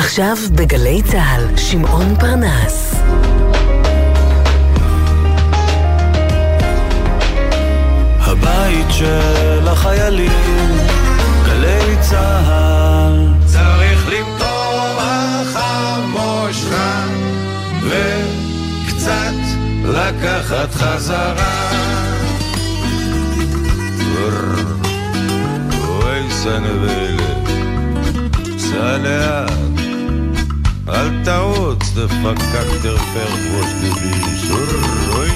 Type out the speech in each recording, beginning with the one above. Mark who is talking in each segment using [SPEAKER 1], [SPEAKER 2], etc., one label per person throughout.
[SPEAKER 1] עכשיו בגלי צה"ל, שמעון פרנס.
[SPEAKER 2] הבית של החיילים, גלי צה"ל.
[SPEAKER 3] צריך למטור החמושך וקצת לקחת חזרה. אוי סנבלת, סע לאט, אל תרוץ, דפקק דרפר ראש גביש, אוי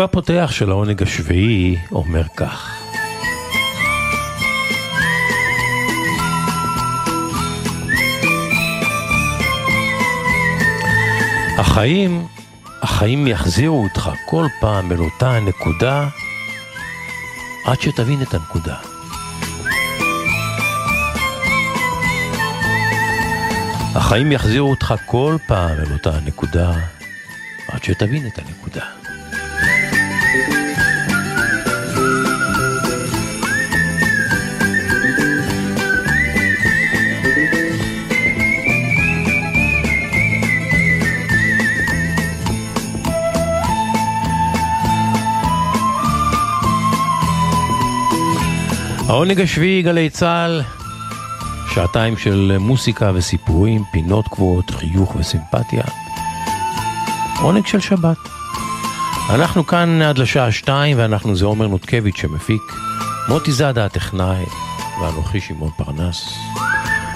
[SPEAKER 4] פסוקו הפותח של העונג השביעי אומר כך: החיים, החיים יחזירו אותך כל פעם אל אותה הנקודה עד שתבין את הנקודה. החיים יחזירו אותך כל פעם אל אותה הנקודה עד שתבין את הנקודה. העונג השביעי, גלי צה"ל, שעתיים של מוסיקה וסיפורים, פינות קבועות, חיוך וסימפתיה. עונג של שבת. אנחנו כאן עד לשעה שתיים, ואנחנו זה עומר נותקביץ' שמפיק, מוטי זאדה הטכנאי, ואנוכי שמעון פרנס.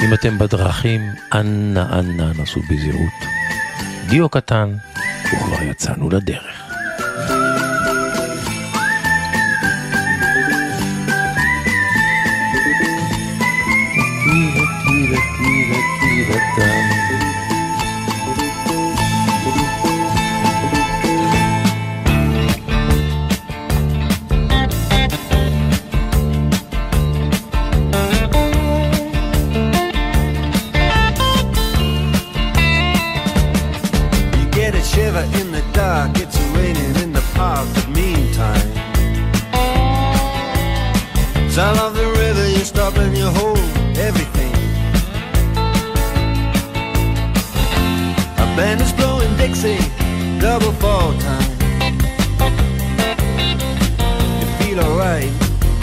[SPEAKER 4] אם אתם בדרכים, אנא אנא נסו בזהירות. דיו קטן, וכבר יצאנו לדרך.
[SPEAKER 3] that the uh,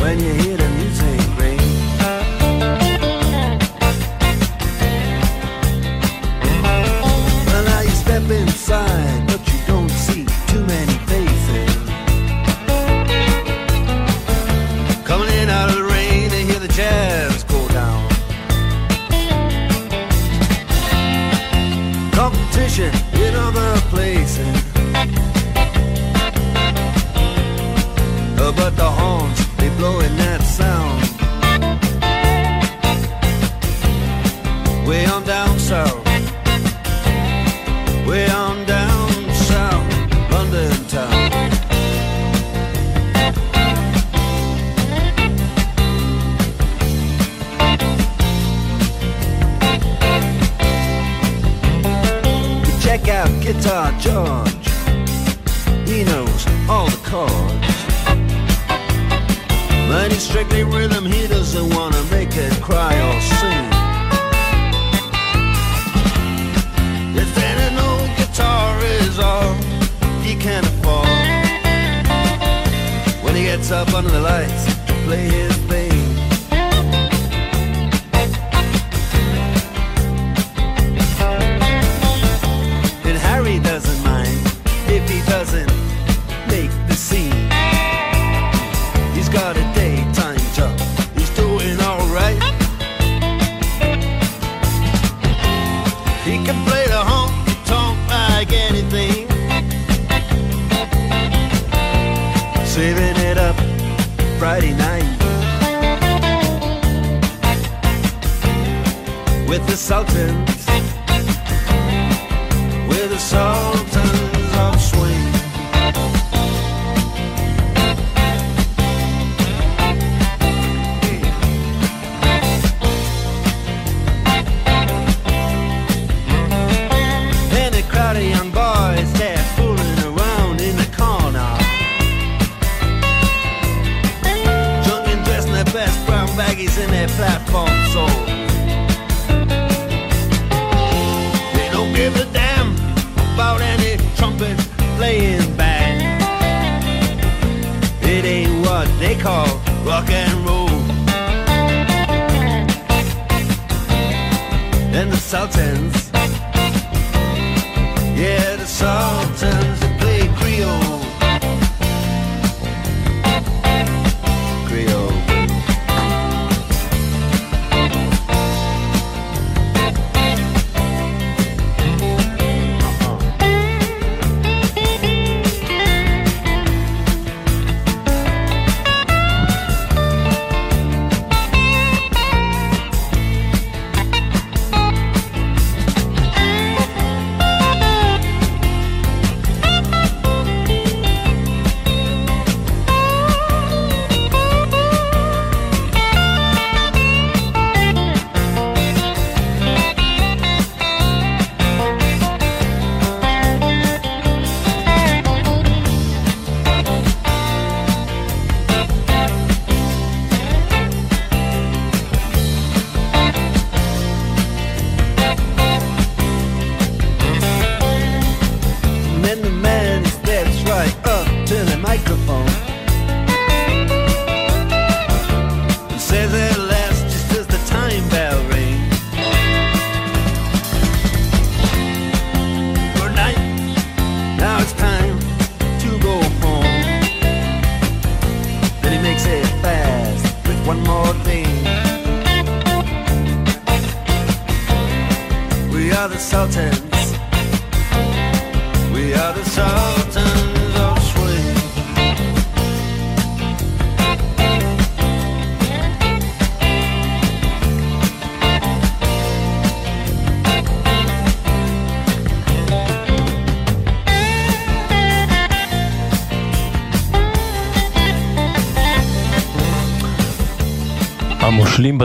[SPEAKER 3] when you hear the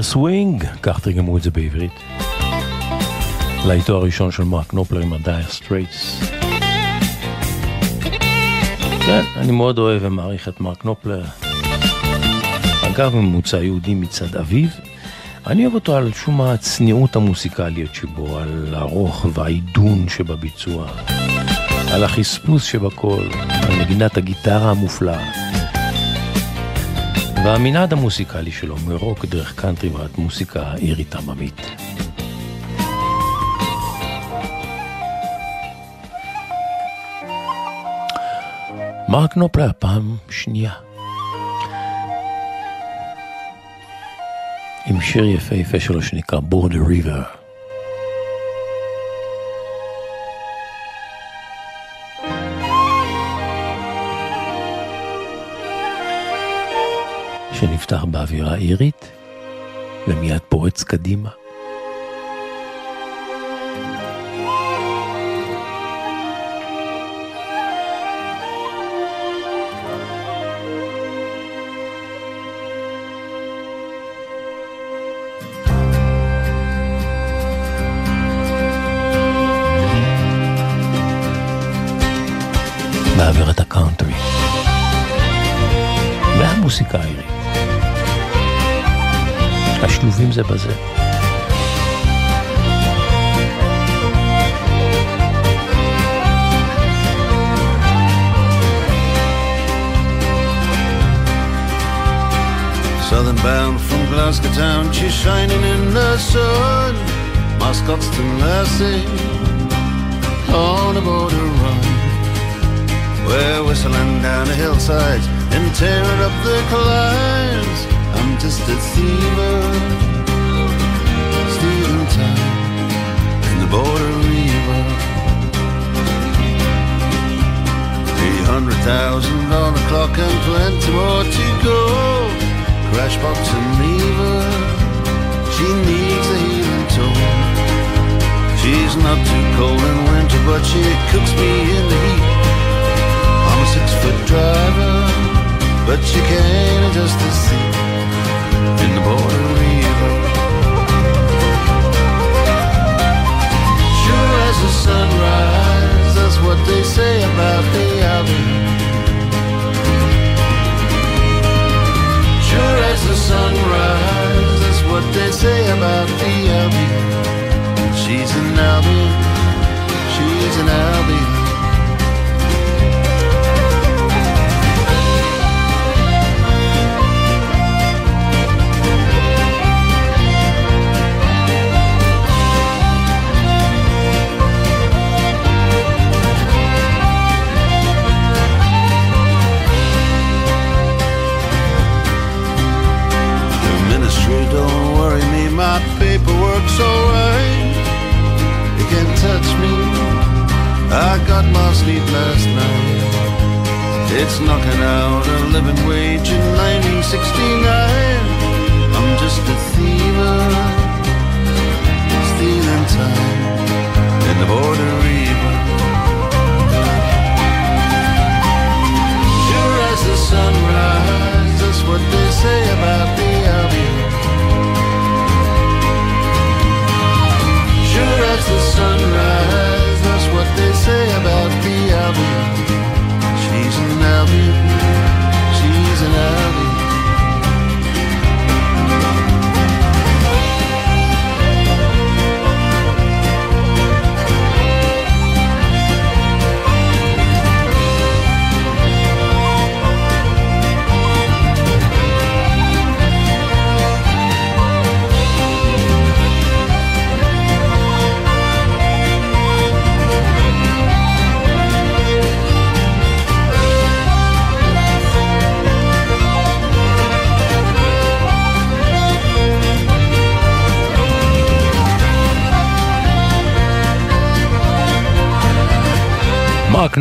[SPEAKER 4] המושלים בסווינג, כך תרגמו את זה בעברית. להיטו הראשון של מרק נופלר עם הדייר סטרייטס. כן, אני מאוד אוהב ומעריך את מרק נופלר. אגב, ממוצע יהודי מצד אביו. אני אוהב אותו על שום הצניעות המוסיקלית שבו, על הרוך והעידון שבביצוע, על החספוס שבקול, על נגינת הגיטרה המופלאה. והמנעד המוסיקלי שלו, מרוק דרך קאנטרי ועד מוסיקה אירית עממית. מרק נופלר פעם שנייה. עם שיר יפהפה שלו שנקרא בורדר ריבר. שנפתח באווירה אירית ומיד פורץ קדימה. זה בזה.
[SPEAKER 3] Southern bound from Glasgow town, she's shining in the sun. Mascots to Lassie on a border run. We're whistling down the hillsides and tearing up the climbs. I'm just a steamer, Border Riva. three hundred thousand on the clock and plenty more to go. Crashbox and Neva, she needs a healing tone. She's not too cold in winter, but she cooks me in the heat. I'm a six-foot driver, but she can't adjust the seat in the Border Riva. Sunrise, that's what they say about the Albion. Sure as the sunrise, that's what they say about the Albion. She's an Albion, she's an Albion.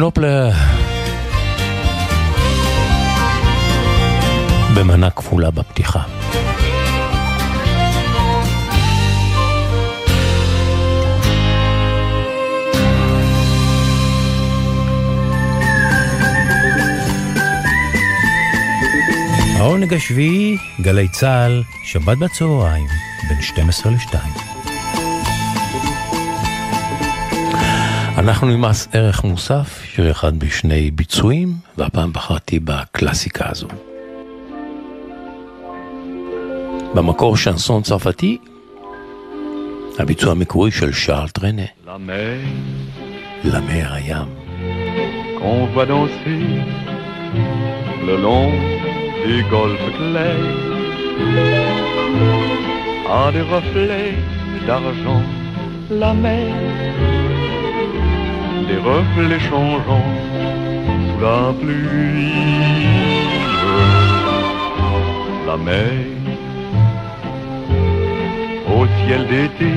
[SPEAKER 4] נופלר. במנה כפולה בפתיחה. העונג השביעי, גלי צה"ל, שבת בצהריים, בין 12 ל-2. אנחנו עם מס ערך מוסף, שיר אחד בשני ביצועים, והפעם בחרתי בקלאסיקה הזו. במקור שנסון צרפתי, הביצוע המקורי של שארל טרנה, למר הים.
[SPEAKER 5] qu'on voit danser le long des golfes clairs a des reflets d'argent. La mer, reflets changeants sous la pluie. La mer, au ciel d'été,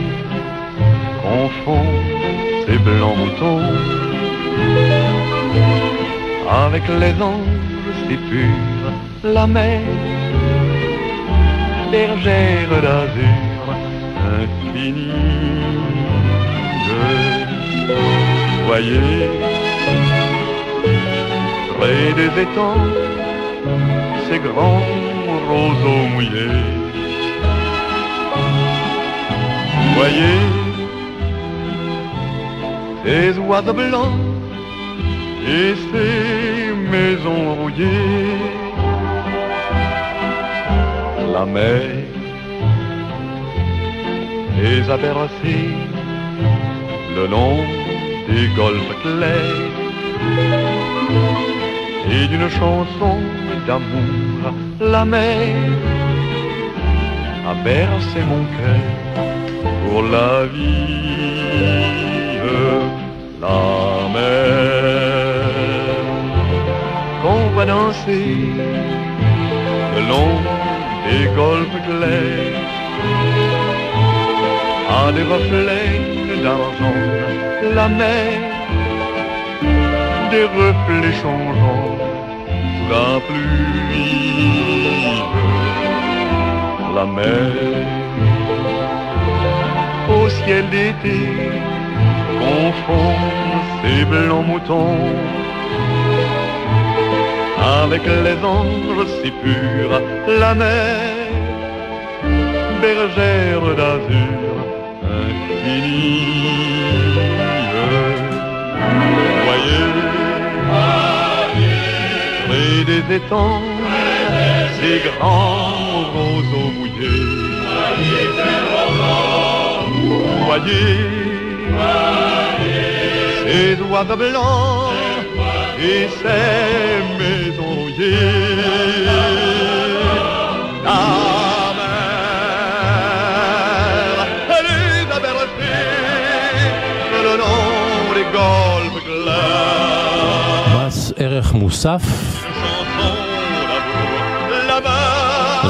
[SPEAKER 5] confond ses blancs moutons avec les anges si purs, la mer, bergère d'azur Voyez, près des étangs, ces grands roseaux mouillés. Voyez, ces oiseaux blancs et ces maisons rouillées. La mer les a bercés le long des golfes clairs et d'une chanson d'amour, la mer a bercé mon cœur pour la vie. La mer qu'on va danser le long des golfes clairs à des reflets d'argent, la mer, des reflets changeants sous la pluie, la mer, au ciel d'été, confond ces blancs moutons. Avec les anges si purs, la mer, bergère d'azur infinie. Près des étangs, ces grands roseaux mouillés. Voyez, ces oiseaux blancs et ces maisons rouillées.
[SPEAKER 6] ערך מוסף.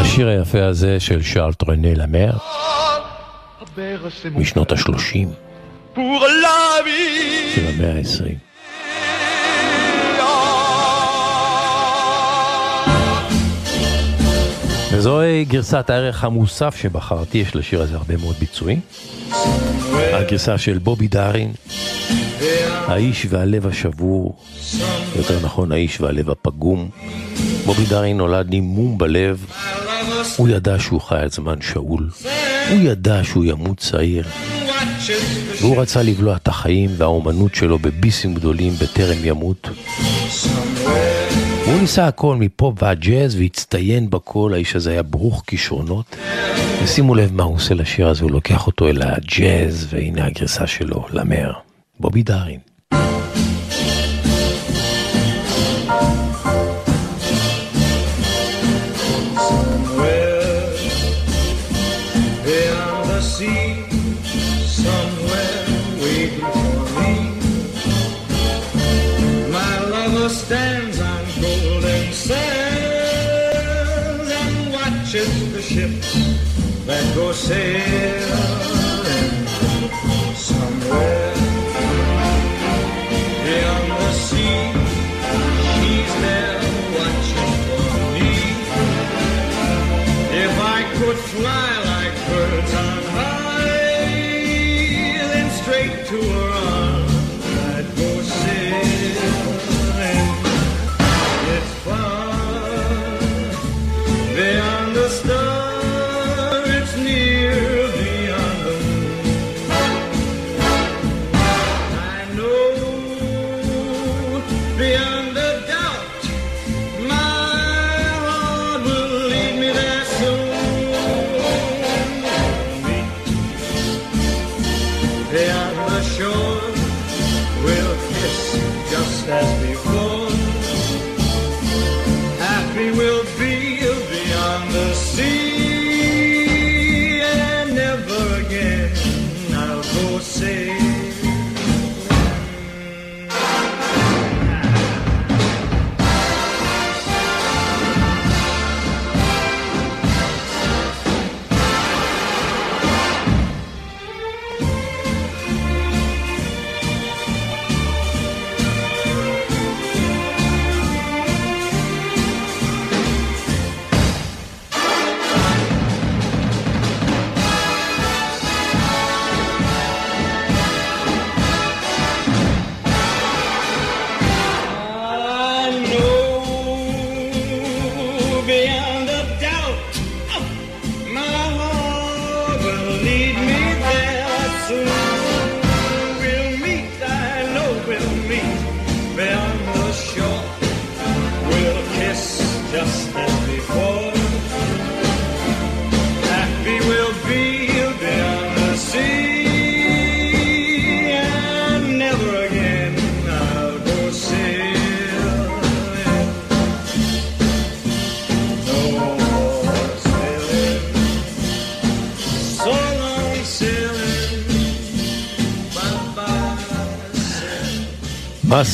[SPEAKER 6] לשיר היפה הזה של שארל טרנה למר משנות השלושים. של המאה העשרים. וזוהי גרסת הערך המוסף שבחרתי, יש לשיר הזה הרבה מאוד ביצועים. הגרסה של בובי דארין, האיש והלב השבור, יותר נכון האיש והלב הפגום. בובי דארין נולד עם מום בלב, הוא ידע שהוא חי על זמן שאול, הוא ידע שהוא ימות צעיר, והוא רצה לבלוע את החיים והאומנות שלו בביסים גדולים בטרם ימות. והוא ניסה הכל מפופ ועד ג'אז והצטיין בכל, האיש הזה היה ברוך כישרונות. ושימו לב מה הוא עושה לשיר הזה, הוא לוקח אותו אל הג'אז, והנה הגרסה שלו, למר. בובי דארין. say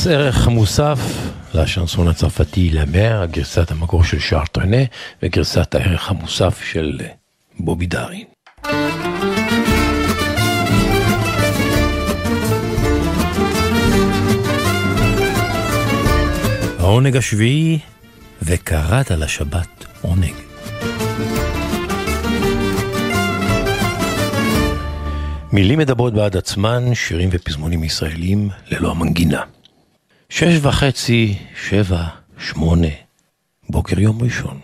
[SPEAKER 6] ערך מוסף לשנסון הצרפתי למר, גרסת המקור של שארל טרנה וגרסת הערך המוסף של בובי דארין. העונג השביעי, וקראת לשבת עונג.
[SPEAKER 4] מילים מדברות בעד עצמן, שירים ופזמונים ישראלים ללא המנגינה. שש וחצי, שבע, שמונה, בוקר יום ראשון.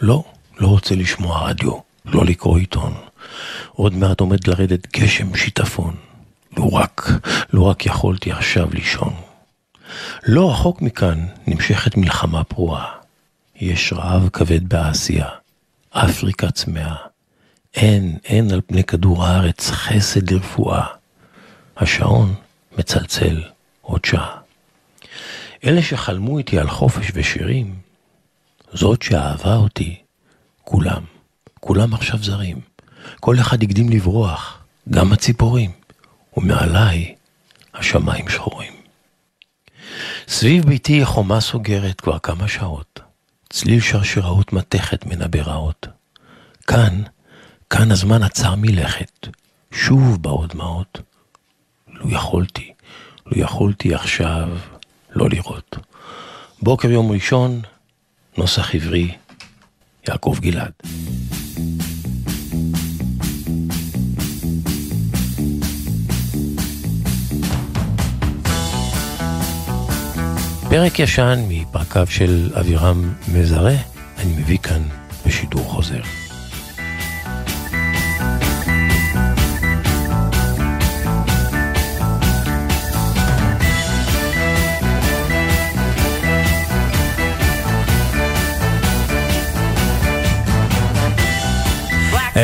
[SPEAKER 4] לא, לא רוצה לשמוע רדיו, לא לקרוא עיתון. עוד מעט עומד לרדת גשם שיטפון. לו רק, לו רק יכולתי עכשיו לישון. לא רחוק מכאן נמשכת מלחמה פרועה. יש רעב כבד באסיה, אפריקה צמאה. אין, אין על פני כדור הארץ חסד לרפואה. השעון מצלצל עוד שעה. אלה שחלמו איתי על חופש ושירים, זאת שאהבה אותי, כולם, כולם עכשיו זרים. כל אחד הקדים לברוח, גם הציפורים, ומעליי השמיים שחורים. סביב ביתי חומה סוגרת כבר כמה שעות, צליל שרשראות מתכת מן הביראות. כאן, כאן הזמן עצר מלכת, שוב באו דמעות. לו יכולתי, לו יכולתי עכשיו לא לראות. בוקר יום ראשון, נוסח עברי, יעקב גלעד. פרק ישן מפרקיו של אבירם מזרה, אני מביא כאן בשידור חוזר.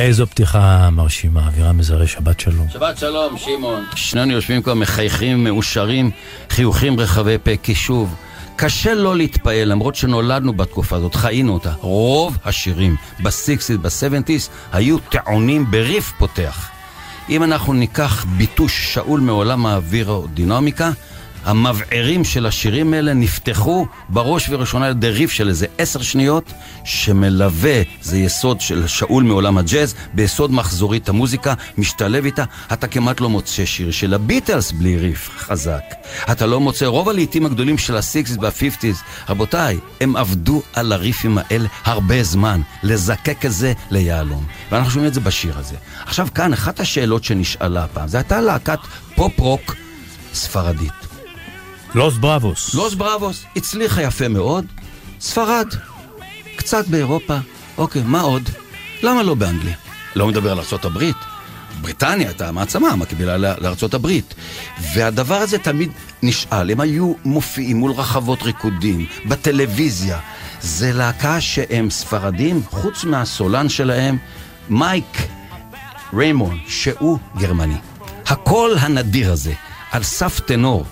[SPEAKER 7] איזו פתיחה מרשימה, אווירה מזרה, שבת שלום.
[SPEAKER 8] שבת שלום, שמעון. שנינו יושבים כבר מחייכים, מאושרים, חיוכים רחבי פה, כי שוב, קשה לא להתפעל, למרות שנולדנו בתקופה הזאת, חיינו אותה. רוב השירים בסיקסיס, בסבנטיס, היו טעונים בריף פותח. אם אנחנו ניקח ביטוש שאול מעולם האווירודינמיקה, המבערים של השירים האלה נפתחו בראש ובראשונה על ידי ריף של איזה עשר שניות, שמלווה, זה יסוד של שאול מעולם הג'אז, ביסוד מחזורית המוזיקה, משתלב איתה. אתה כמעט לא מוצא שיר של הביטלס בלי ריף חזק. אתה לא מוצא, רוב הלהיטים הגדולים של ה sixties וה fifties, רבותיי, הם עבדו על הריפים האלה הרבה זמן, לזקק את זה ליהלום. ואנחנו שומעים את זה בשיר הזה. עכשיו כאן, אחת השאלות שנשאלה פעם, זו הייתה להקת פופ-רוק ספרדית.
[SPEAKER 7] לוס בראבוס.
[SPEAKER 8] לוס בראבוס, הצליחה יפה מאוד. ספרד, קצת באירופה, אוקיי, מה עוד? למה לא באנגליה? לא מדבר על ארה"ב. בריטניה הייתה המעצמה המקבילה הברית. והדבר הזה תמיד נשאל, הם היו מופיעים מול רחבות ריקודים, בטלוויזיה. זה להקה שהם ספרדים, חוץ מהסולן שלהם, מייק ריימון, שהוא גרמני. הקול הנדיר הזה, על סף טנור,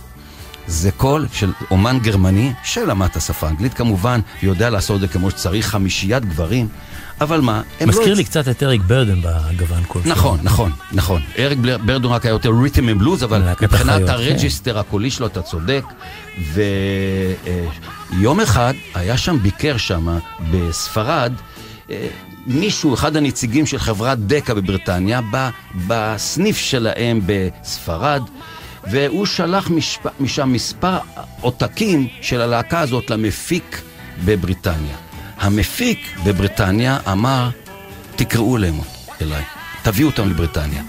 [SPEAKER 8] זה קול של אומן גרמני שלמד את השפה האנגלית כמובן, ויודע לעשות את זה כמו שצריך, חמישיית גברים, אבל מה, הם
[SPEAKER 7] מזכיר
[SPEAKER 8] לא...
[SPEAKER 7] לי קצת את אריק ברדן בגוון קול שלו.
[SPEAKER 8] נכון, נכון, נכון. אריק ברדון רק היה יותר rhythm and blues, אבל מבחינת
[SPEAKER 7] החיות, כן.
[SPEAKER 8] ה register הקולי שלו אתה צודק. ויום אחד היה שם, ביקר שם בספרד, אה, מישהו, אחד הנציגים של חברת דקה בבריטניה, בסניף שלהם בספרד, והוא שלח משפ... משם מספר עותקים של הלהקה הזאת למפיק בבריטניה. המפיק בבריטניה אמר, תקראו להם אליי, תביאו אותם לבריטניה.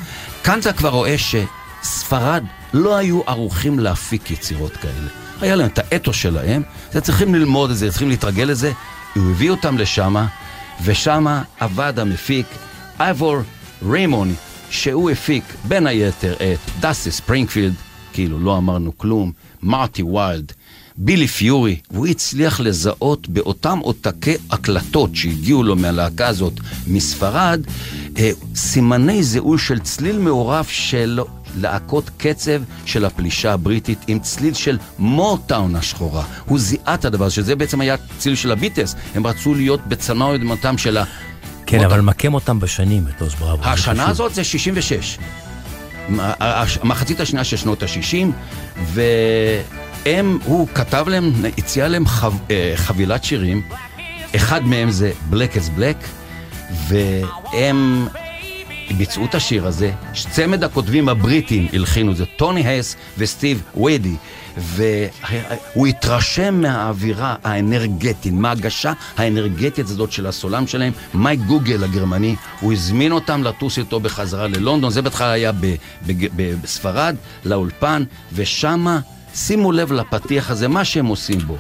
[SPEAKER 8] כאן אתה כבר רואה שספרד לא היו ערוכים להפיק יצירות כאלה. היה להם את האתוס שלהם, זה צריכים ללמוד את זה, צריכים להתרגל לזה. הוא הביא אותם לשמה, ושמה עבד המפיק אייבור ריימון, שהוא הפיק בין היתר את דאסי ספרינגפילד, כאילו לא אמרנו כלום, מרטי ויילד, בילי פיורי, והוא הצליח לזהות באותם עותקי הקלטות שהגיעו לו מהלהקה הזאת מספרד, אה, סימני זיהוי של צליל מעורב של להקות קצב של הפלישה הבריטית עם צליל של מוטאון השחורה. הוא זיהה את הדבר שזה בעצם היה צליל של הביטלס, הם רצו להיות בצנוע ודמותם של ה...
[SPEAKER 7] כן. אבל מקם אותם בשנים, את לוס בראבוס. זה
[SPEAKER 8] השנה. הזאת זה 66. המחצית השנייה של שנות ה-60, והם, הוא כתב להם, הציע להם חב, אה, חבילת שירים, אחד מהם זה Black as Black, והם ביצעו את השיר הזה, צמד הכותבים הבריטים הלחינו את זה, טוני הייס וסטיב ווידי, והוא התרשם מהאווירה האנרגטית, מההגשה האנרגטית הזאת של הסולם שלהם, מייק גוגל הגרמני, הוא הזמין אותם לטוס איתו בחזרה ללונדון, זה בהתחלה היה בספרד, לאולפן, ושמה, שימו לב לפתיח הזה, מה שהם עושים בו.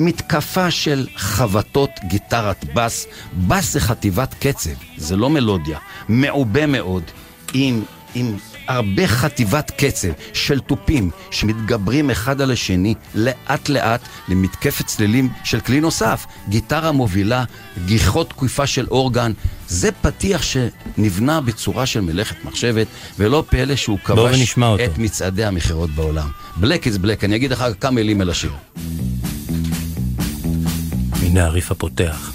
[SPEAKER 8] מתקפה של חבטות גיטרת בס. בס זה חטיבת קצב, זה לא מלודיה. מעובה מאוד, עם, עם הרבה חטיבת קצב של תופים שמתגברים אחד על השני לאט לאט למתקפת צלילים של כלי נוסף. גיטרה מובילה, גיחות תקופה של אורגן. זה פתיח שנבנה בצורה של מלאכת מחשבת, ולא פלא שהוא כבש
[SPEAKER 9] ונשמע אותו.
[SPEAKER 8] את מצעדי המכירות בעולם. בלק איז בלק, אני אגיד לך כמה מילים על השיר.
[SPEAKER 9] הנה הריף הפותח.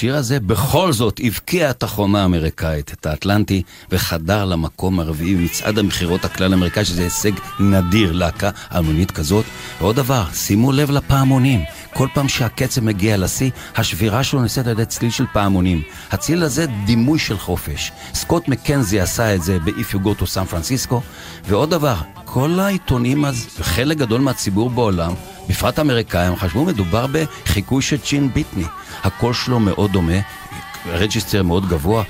[SPEAKER 8] והשיר הזה בכל זאת הבקיע את החומה האמריקאית, את האטלנטי, וחדר למקום הרביעי במצעד המכירות הכלל האמריקאי, שזה הישג נדיר, להקה אלמונית כזאת. ועוד דבר, שימו לב לפעמונים. כל פעם שהקצב מגיע לשיא, השבירה שלו נעשית על ידי צליל של פעמונים. הצליל הזה דימוי של חופש. סקוט מקנזי עשה את זה ב-If You Go to San Francisco. ועוד דבר, כל העיתונים אז, וחלק גדול מהציבור בעולם, בפרט האמריקאים, חשבו מדובר בחיקוי של ג'ין פיטני. הקול שלו מאוד דומה, register מאוד גבוה,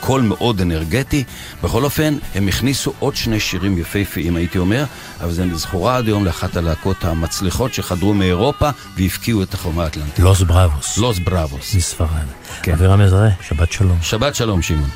[SPEAKER 8] קול מאוד אנרגטי. בכל אופן, הם הכניסו עוד שני שירים יפהפיים, הייתי אומר, אבל זה זכורה עד היום לאחת הלהקות המצליחות שחדרו מאירופה והבקיעו את החומה האטלנטית.
[SPEAKER 9] לוס בראבוס.
[SPEAKER 8] לוס בראבוס.
[SPEAKER 9] מספרד.
[SPEAKER 8] כן.
[SPEAKER 9] אבירם עזרא, שבת שלום.
[SPEAKER 8] שבת שלום, שמעון.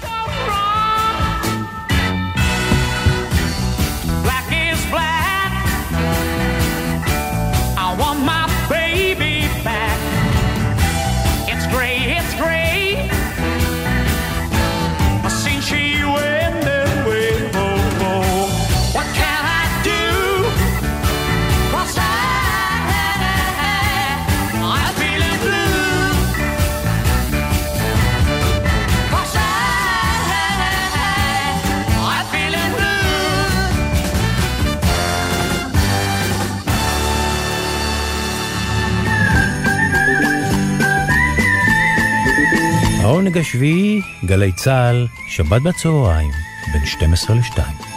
[SPEAKER 7] השביעי, גלי צה"ל, שבת בצהריים, בין 12 ל-2.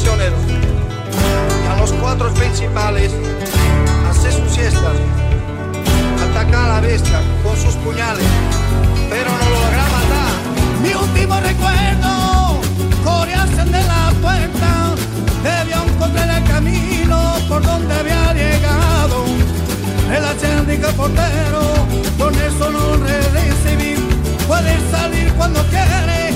[SPEAKER 10] misioneros. A
[SPEAKER 11] los cuatro principales, hace sus siestas, ataca a la bestia con sus puñales, pero no logra matar.
[SPEAKER 10] Mi último recuerdo, corearse de la puerta, debió encontrar el camino por donde había llegado. El acérdico portero, con eso no recibir, puede salir cuando quiere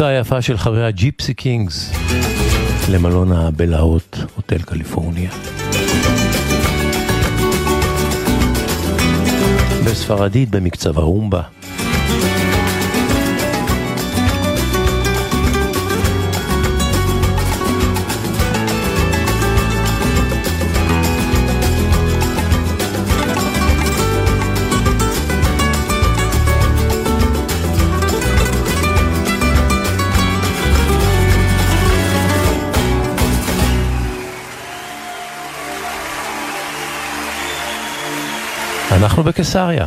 [SPEAKER 4] טיסה יפה של חברי הג'יפסי קינגס למלון הבלהות, הוטל קליפורניה. בספרדית במקצב הרומבה. אנחנו בקיסריה.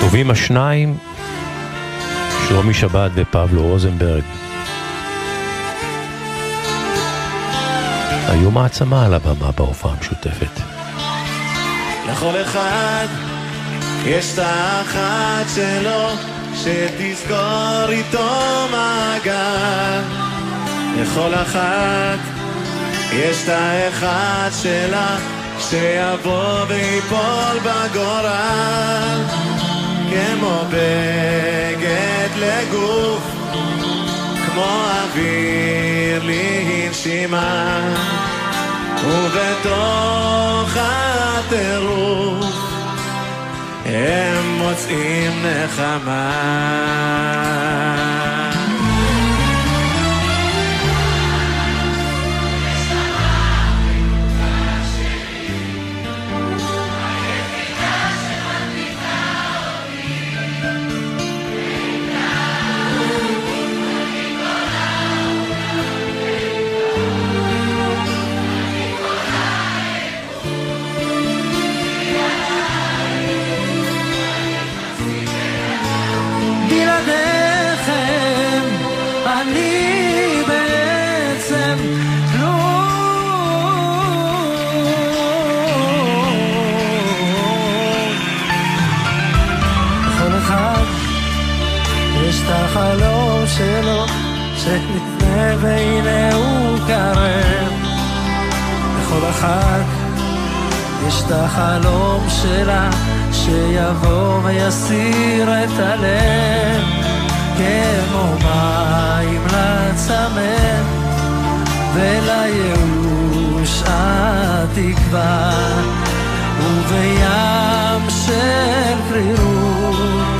[SPEAKER 4] טובים השניים, שלומי שבת ופבלו רוזנברג. היו מעצמה על הבמה בהופעה המשותפת.
[SPEAKER 12] לכל אחד יש את האחת שלו, שתזכור איתו מעגל. לכל אחת יש את האחד שלה, שיבוא ויפול בגורל. כמו בגד לגוף, כמו אוויר לנשימה. ובתוך הטירוף הם מוצאים נחמה.
[SPEAKER 10] שנפנה והנה הוא קרב. לכל אחת יש את החלום שלה שיבוא ויסיר את הלב כמו מים לצמא ולייאוש התקווה ובים של קרירות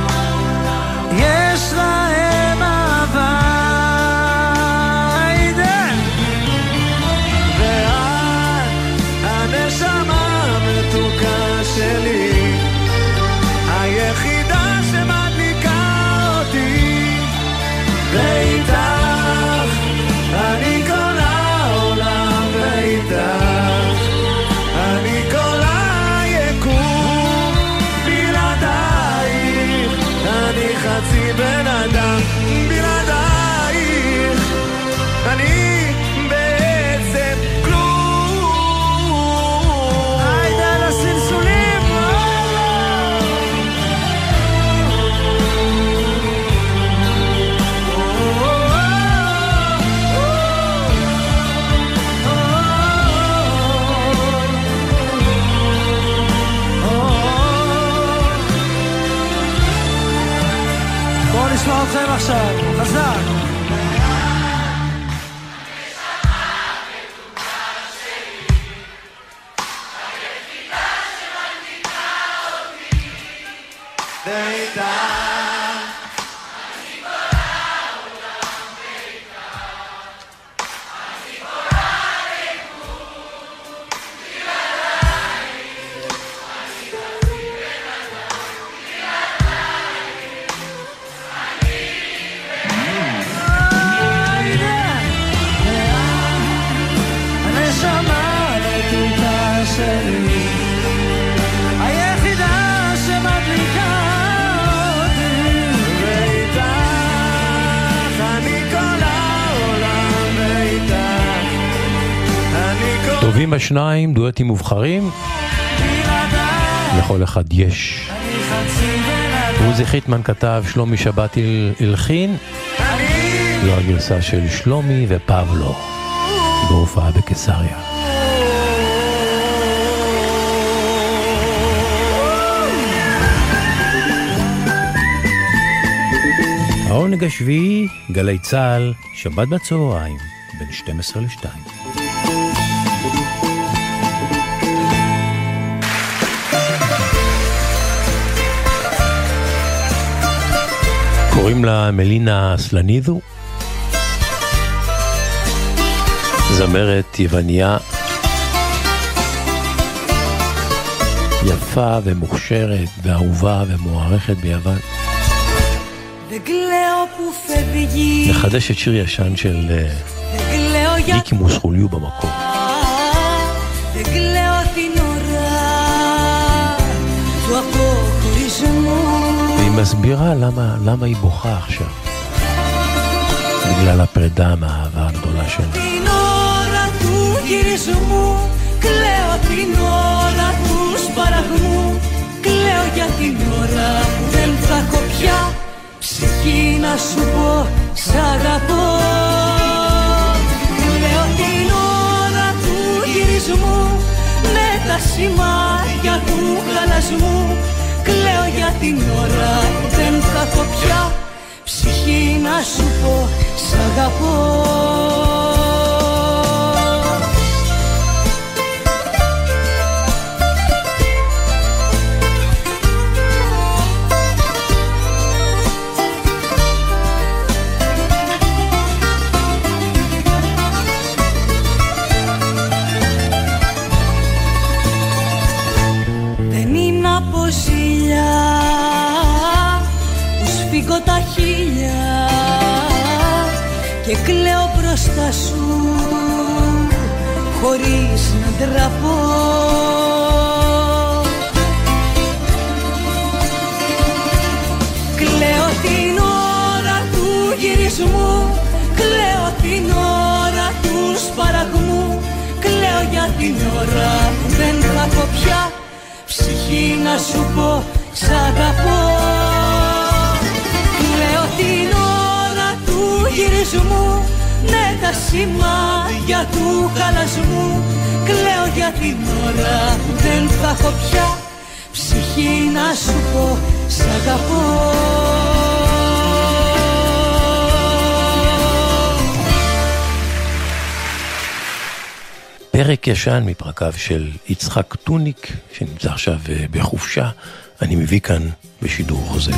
[SPEAKER 4] טובים השניים, דואטים מובחרים, לכל אחד יש. עוזי חיטמן כתב, שלומי שבת הל- הלחין, זו הגרסה של שלומי ופבלו, בהופעה בקיסריה.
[SPEAKER 7] העונג השביעי, גלי צה"ל, שבת בצהריים, בין 12 ל-2.
[SPEAKER 4] קוראים לה מלינה סלנידו, זמרת יווניה יפה ומוכשרת ואהובה ומוערכת ביוון.
[SPEAKER 13] מחדש
[SPEAKER 4] את שיר ישן של אה, ניקי מוסחוליו במקום.
[SPEAKER 13] Δεν κλαίω την ώρα του αποχωρισμού
[SPEAKER 4] והיא מסבירה למה, למה היא בוכה עכשיו. בגלל הפרידה מהאהבה הגדולה שלה.
[SPEAKER 13] Την ώρα του γυρισμού Κλαίω την ώρα του σπαραγμού Κλαίω για την ώρα που δεν θα έχω πια Ψυχή να σου πω σ' αγαπώ Γυρισμού Με τα σημάδια του χαλασμού Κλαίω για την ώρα που δεν θα έχω πια Ψυχή να σου πω σ' αγαπώ χωρίς να ντραπώ Κλαίω την ώρα του γυρισμού Κλαίω την ώρα τους σπαραγμού Κλαίω για την ώρα που δεν θα έχω πια Ψυχή να σου πω σ' αγαπώ σημάδια του χαλασμού Κλαίω για την ώρα που δεν θα έχω πια Ψυχή να σου πω σ' αγαπώ
[SPEAKER 4] פרק ישן מפרקיו של יצחק טוניק, שנמצא עכשיו אה, בחופשה, אני מביא כאן בשידור חוזר.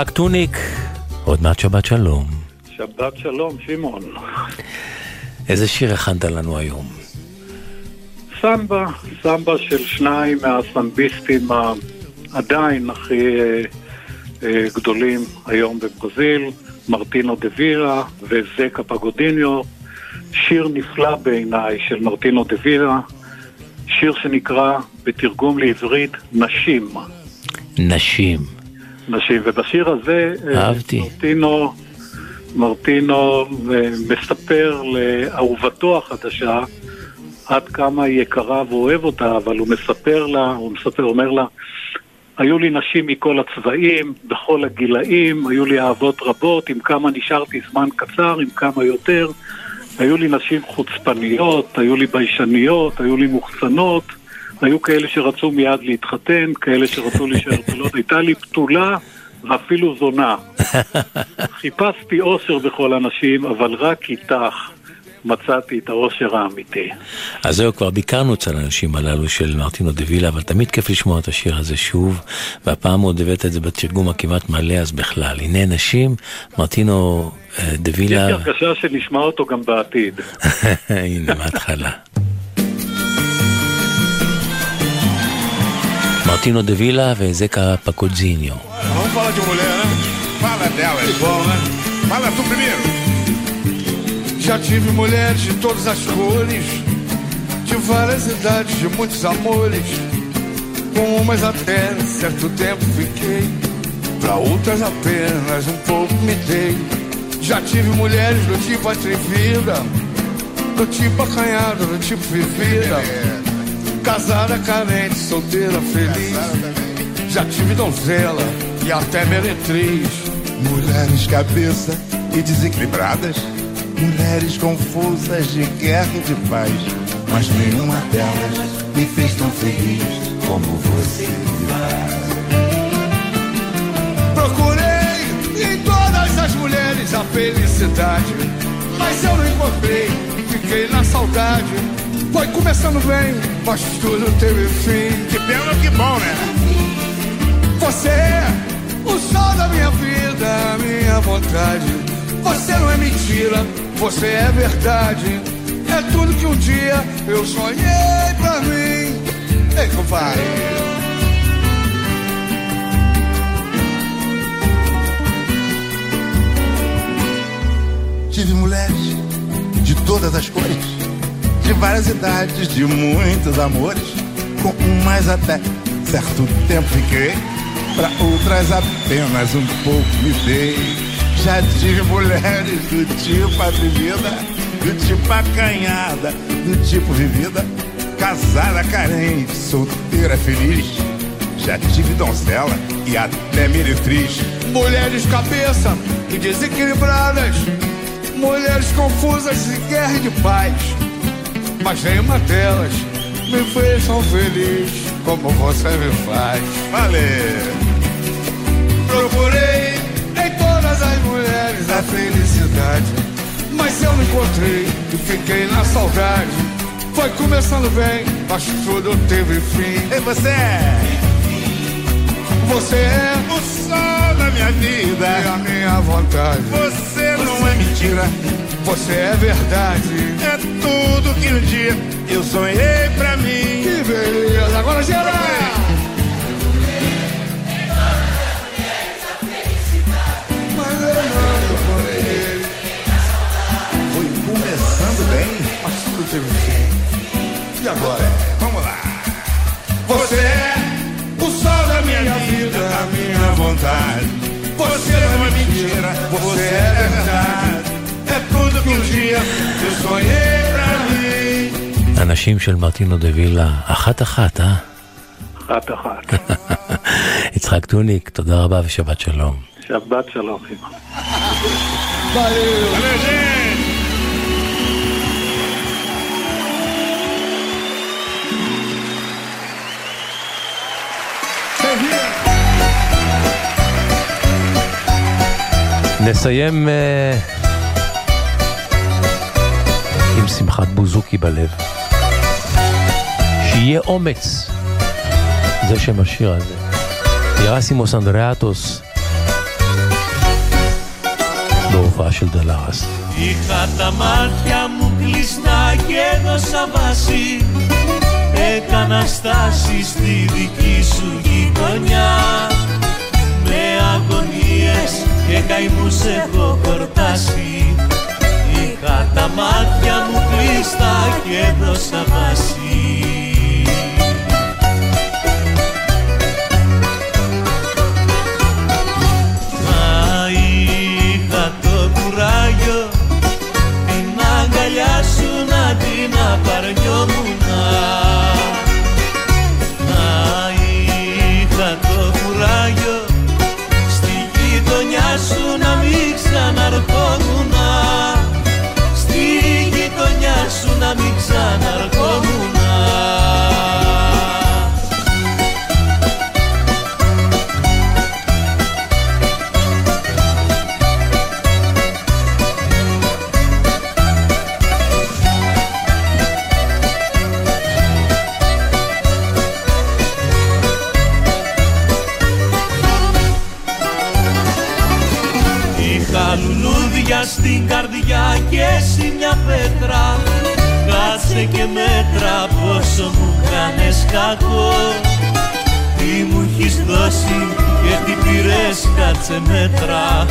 [SPEAKER 4] יצחק טוניק, עוד מעט שבת שלום.
[SPEAKER 14] שבת שלום, שמעון.
[SPEAKER 4] איזה שיר הכנת לנו היום?
[SPEAKER 14] סמבה, סמבה של שניים מהסמביסטים ה- עדיין הכי אה, אה, גדולים היום בברזיל, מרטינו דה וירה וזקה פגודיניו. שיר נפלא בעיניי של מרטינו דה וירה, שיר שנקרא בתרגום לעברית נשים.
[SPEAKER 4] נשים.
[SPEAKER 14] נשים, ובשיר הזה אה,
[SPEAKER 4] אהבתי.
[SPEAKER 14] מרטינו, מרטינו אה, מספר לאהובתו החדשה עד כמה היא יקרה ואוהב אותה, אבל הוא מספר לה, הוא מספר, אומר לה, היו לי נשים מכל הצבעים, בכל הגילאים, היו לי אהבות רבות, עם כמה נשארתי זמן קצר, עם כמה יותר. היו לי נשים חוצפניות, היו לי ביישניות, היו לי מוחצנות, היו כאלה שרצו מיד להתחתן, כאלה שרצו להישאר בתולות, הייתה לי בתולה ואפילו זונה. חיפשתי אושר בכל הנשים, אבל רק איתך מצאתי את האושר האמיתי.
[SPEAKER 4] אז זהו, כבר ביקרנו אצל האנשים הללו של מרטינו דה וילה, אבל תמיד כיף לשמוע את השיר הזה שוב, והפעם עוד הבאת את זה בתרגום הכמעט מלא, אז בכלל. הנה נשים, מרטינו אה, דה
[SPEAKER 14] יש לי
[SPEAKER 4] וילה,
[SPEAKER 14] הרגשה שנשמע אותו גם בעתיד.
[SPEAKER 4] הנה, מההתחלה. Martino de Villa Vezeca Pacozinho.
[SPEAKER 15] Vamos falar de mulher, né? Fala dela, é bom, né? Fala tu primeiro. Já tive mulheres de todas as cores, de várias idades, de muitos amores. Com umas até certo tempo fiquei, pra outras apenas um pouco me dei. Já tive mulheres do tipo atrevida, do tipo acanhada, do tipo vivida. É. Casada, carente, solteira, feliz. Já tive donzela e até meretriz.
[SPEAKER 16] Mulheres cabeça
[SPEAKER 15] e desequilibradas, mulheres confusas de guerra e de paz, mas nenhuma delas me fez tão feliz como você me faz. Procurei em todas as mulheres a felicidade, mas eu não encontrei, fiquei na saudade. Foi começando bem, mas tudo teve fim. Que pena, que bom, né? Você é o sol da minha vida, a minha vontade. Você não é mentira, você é verdade. É tudo que um dia eu sonhei pra mim. Ei, compadre. Tive mulheres de todas as cores, de várias idades, de muitos amores. Com umas até certo tempo fiquei, para outras apenas um pouco me dei. Já tive mulheres do tipo atrevida, do tipo acanhada, do tipo vivida, casada carente, solteira feliz. Já tive donzela e até meretriz. Mulheres cabeça e desequilibradas, mulheres confusas de guerra e de paz. Mas nenhuma delas me fez tão feliz como você me faz. Valeu! Procurei em todas as mulheres a felicidade, mas eu não encontrei e fiquei na saudade. Foi começando bem, mas tudo teve fim. E você? Você é o sol da minha vida e a minha vontade. Você não é mentira, você é verdade. É tudo que um dia eu sonhei pra mim. Que beleza! Agora encontrei. Foi começando bem, mas tudo teve fim. E agora? Vontade. Você não é mentira, você é verdade. É tudo que um dia eu sonhei pra mim.
[SPEAKER 4] אנשים של מרטינו דה וילה, אחת-אחת, אה?
[SPEAKER 14] אחת אחת.
[SPEAKER 4] יצחק טוניק, תודה רבה ושבת שלום.
[SPEAKER 14] שבת שלום, אמא.
[SPEAKER 4] נסיים אה, עם שמחת בוזוקי בלב. שיהיה אומץ, זה שם השיר הזה. ירסימוס אנדריאטוס, בהופעה של דלרס.
[SPEAKER 17] Είχα τα μάτια μου κλειστά και έδωσα βάση Έκανα στάση στη δική σου γειτονιά Με αγωνίες και καημούς έχω χορτάσει Είχα τα μάτια μου κλειστά και έδωσα βάση. Μα είχα το κουράγιο την αγκαλιά σου να την απαρνιόμουνα και μέτρα πόσο μου κάνες κακό. Τι μου έχεις δώσει και τι πήρες κάτσε μέτρα.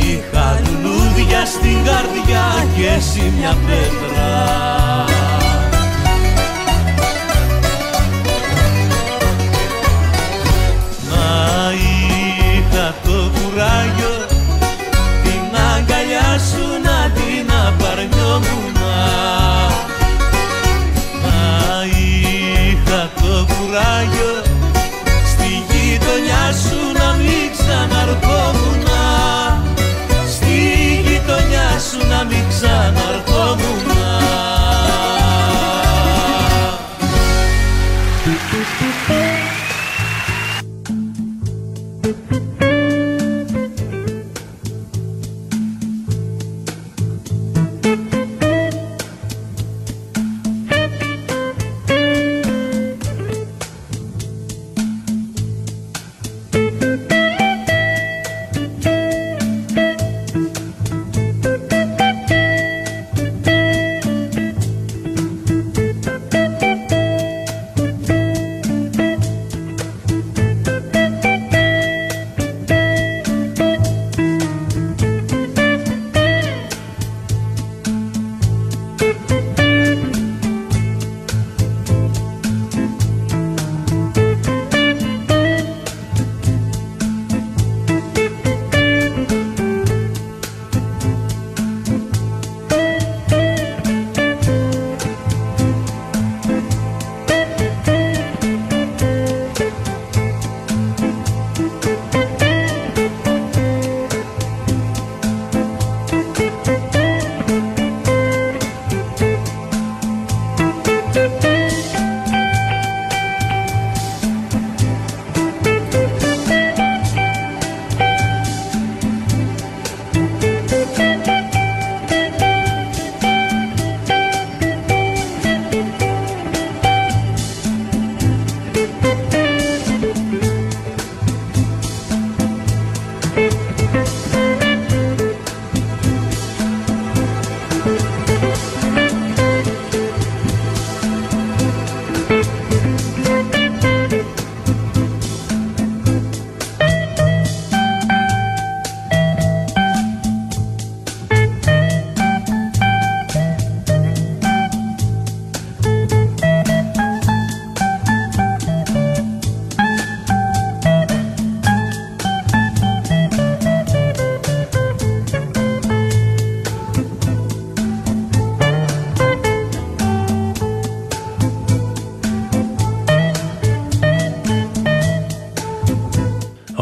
[SPEAKER 17] Είχα λουλούδια στην καρδιά και εσύ μια πέτρα. Μα είχα το κουράγιο την αγκαλιά σου να την απαρνιόμουνα κουράγιο. Στη γειτονιά σου να μην ξαναρχόμουνα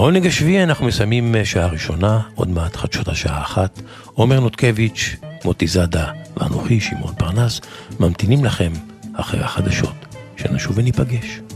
[SPEAKER 4] העונג השביעי אנחנו מסיימים אה, שעה ראשונה, עוד מעט חדשות השעה אחת. עומר נותקביץ', מוטי זאדה ואנוכי, שמעון פרנס, ממתינים לכם אחרי החדשות, שנשוב וניפגש.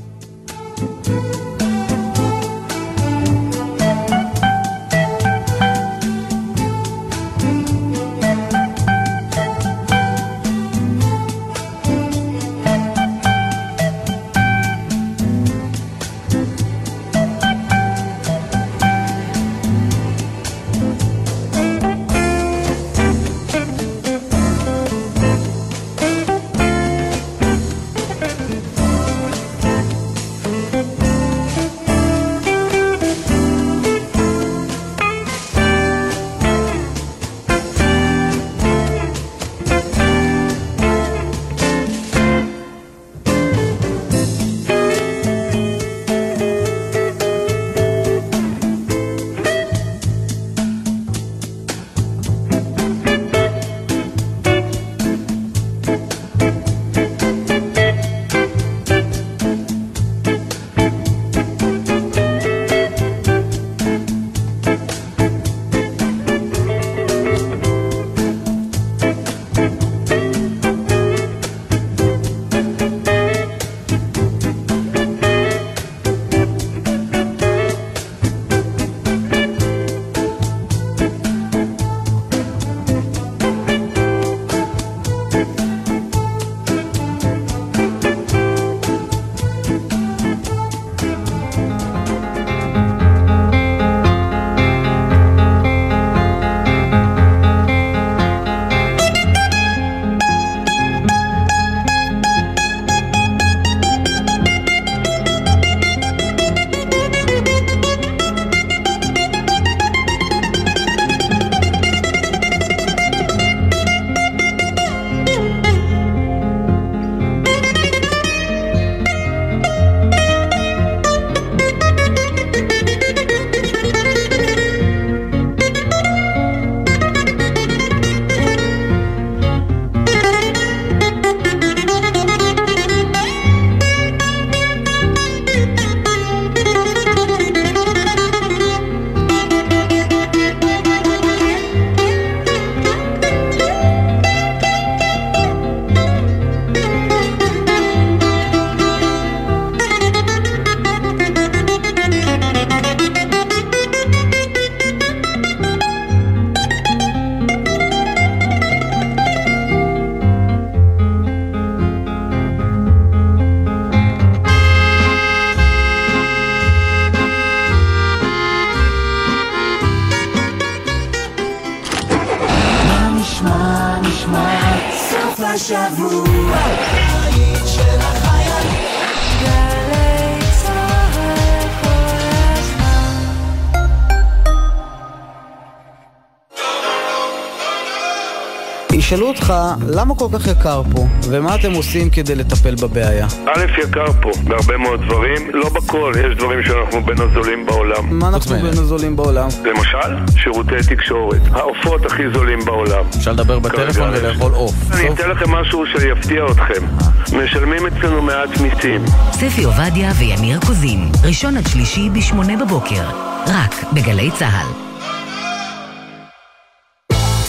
[SPEAKER 16] אותך, למה כל כך יקר פה? ומה אתם עושים כדי לטפל בבעיה?
[SPEAKER 18] א', יקר פה, בהרבה מאוד דברים, לא בכל, יש דברים שאנחנו בין הזולים בעולם.
[SPEAKER 16] מה אנחנו בין הזולים בעולם?
[SPEAKER 18] למשל, שירותי תקשורת. העופות הכי זולים בעולם.
[SPEAKER 7] אפשר לדבר בטלפון. ולאכול עוף.
[SPEAKER 18] אני אתן לכם משהו שיפתיע אתכם. משלמים אצלנו מעט מיסים.
[SPEAKER 1] ספי עובדיה ויניר קוזין, ראשון עד שלישי בשמונה בבוקר, רק בגלי צה"ל.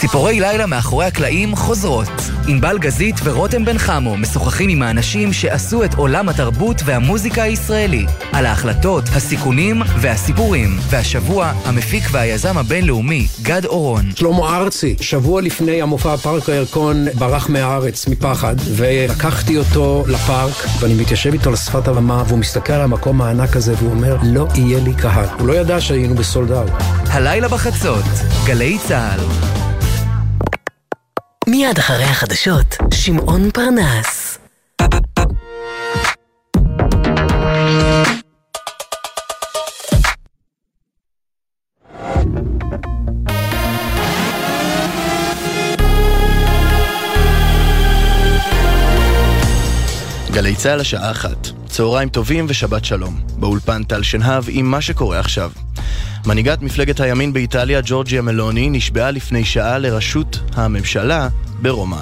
[SPEAKER 19] ציפורי לילה מאחורי הקלעים חוזרות. ענבל גזית ורותם בן חמו משוחחים עם האנשים שעשו את עולם התרבות והמוזיקה הישראלי. על ההחלטות, הסיכונים והסיפורים. והשבוע, המפיק והיזם הבינלאומי, גד אורון.
[SPEAKER 20] שלמה ארצי, שבוע לפני המופע פארק הירקון ברח מהארץ מפחד ולקחתי אותו לפארק ואני מתיישב איתו על שפת הבמה והוא מסתכל על המקום הענק הזה והוא אומר לא יהיה לי קהל. הוא לא ידע שהיינו בסולד אאוט.
[SPEAKER 19] הלילה בחצות, גלי צה"ל.
[SPEAKER 1] מיד אחרי החדשות, שמעון פרנס.
[SPEAKER 21] גלי צה"ל השעה אחת, צהריים טובים ושבת שלום. באולפן טל שנהב עם מה שקורה עכשיו. מנהיגת מפלגת הימין באיטליה, ג'ורג'יה מלוני, נשבעה לפני שעה לראשות הממשלה ברומא.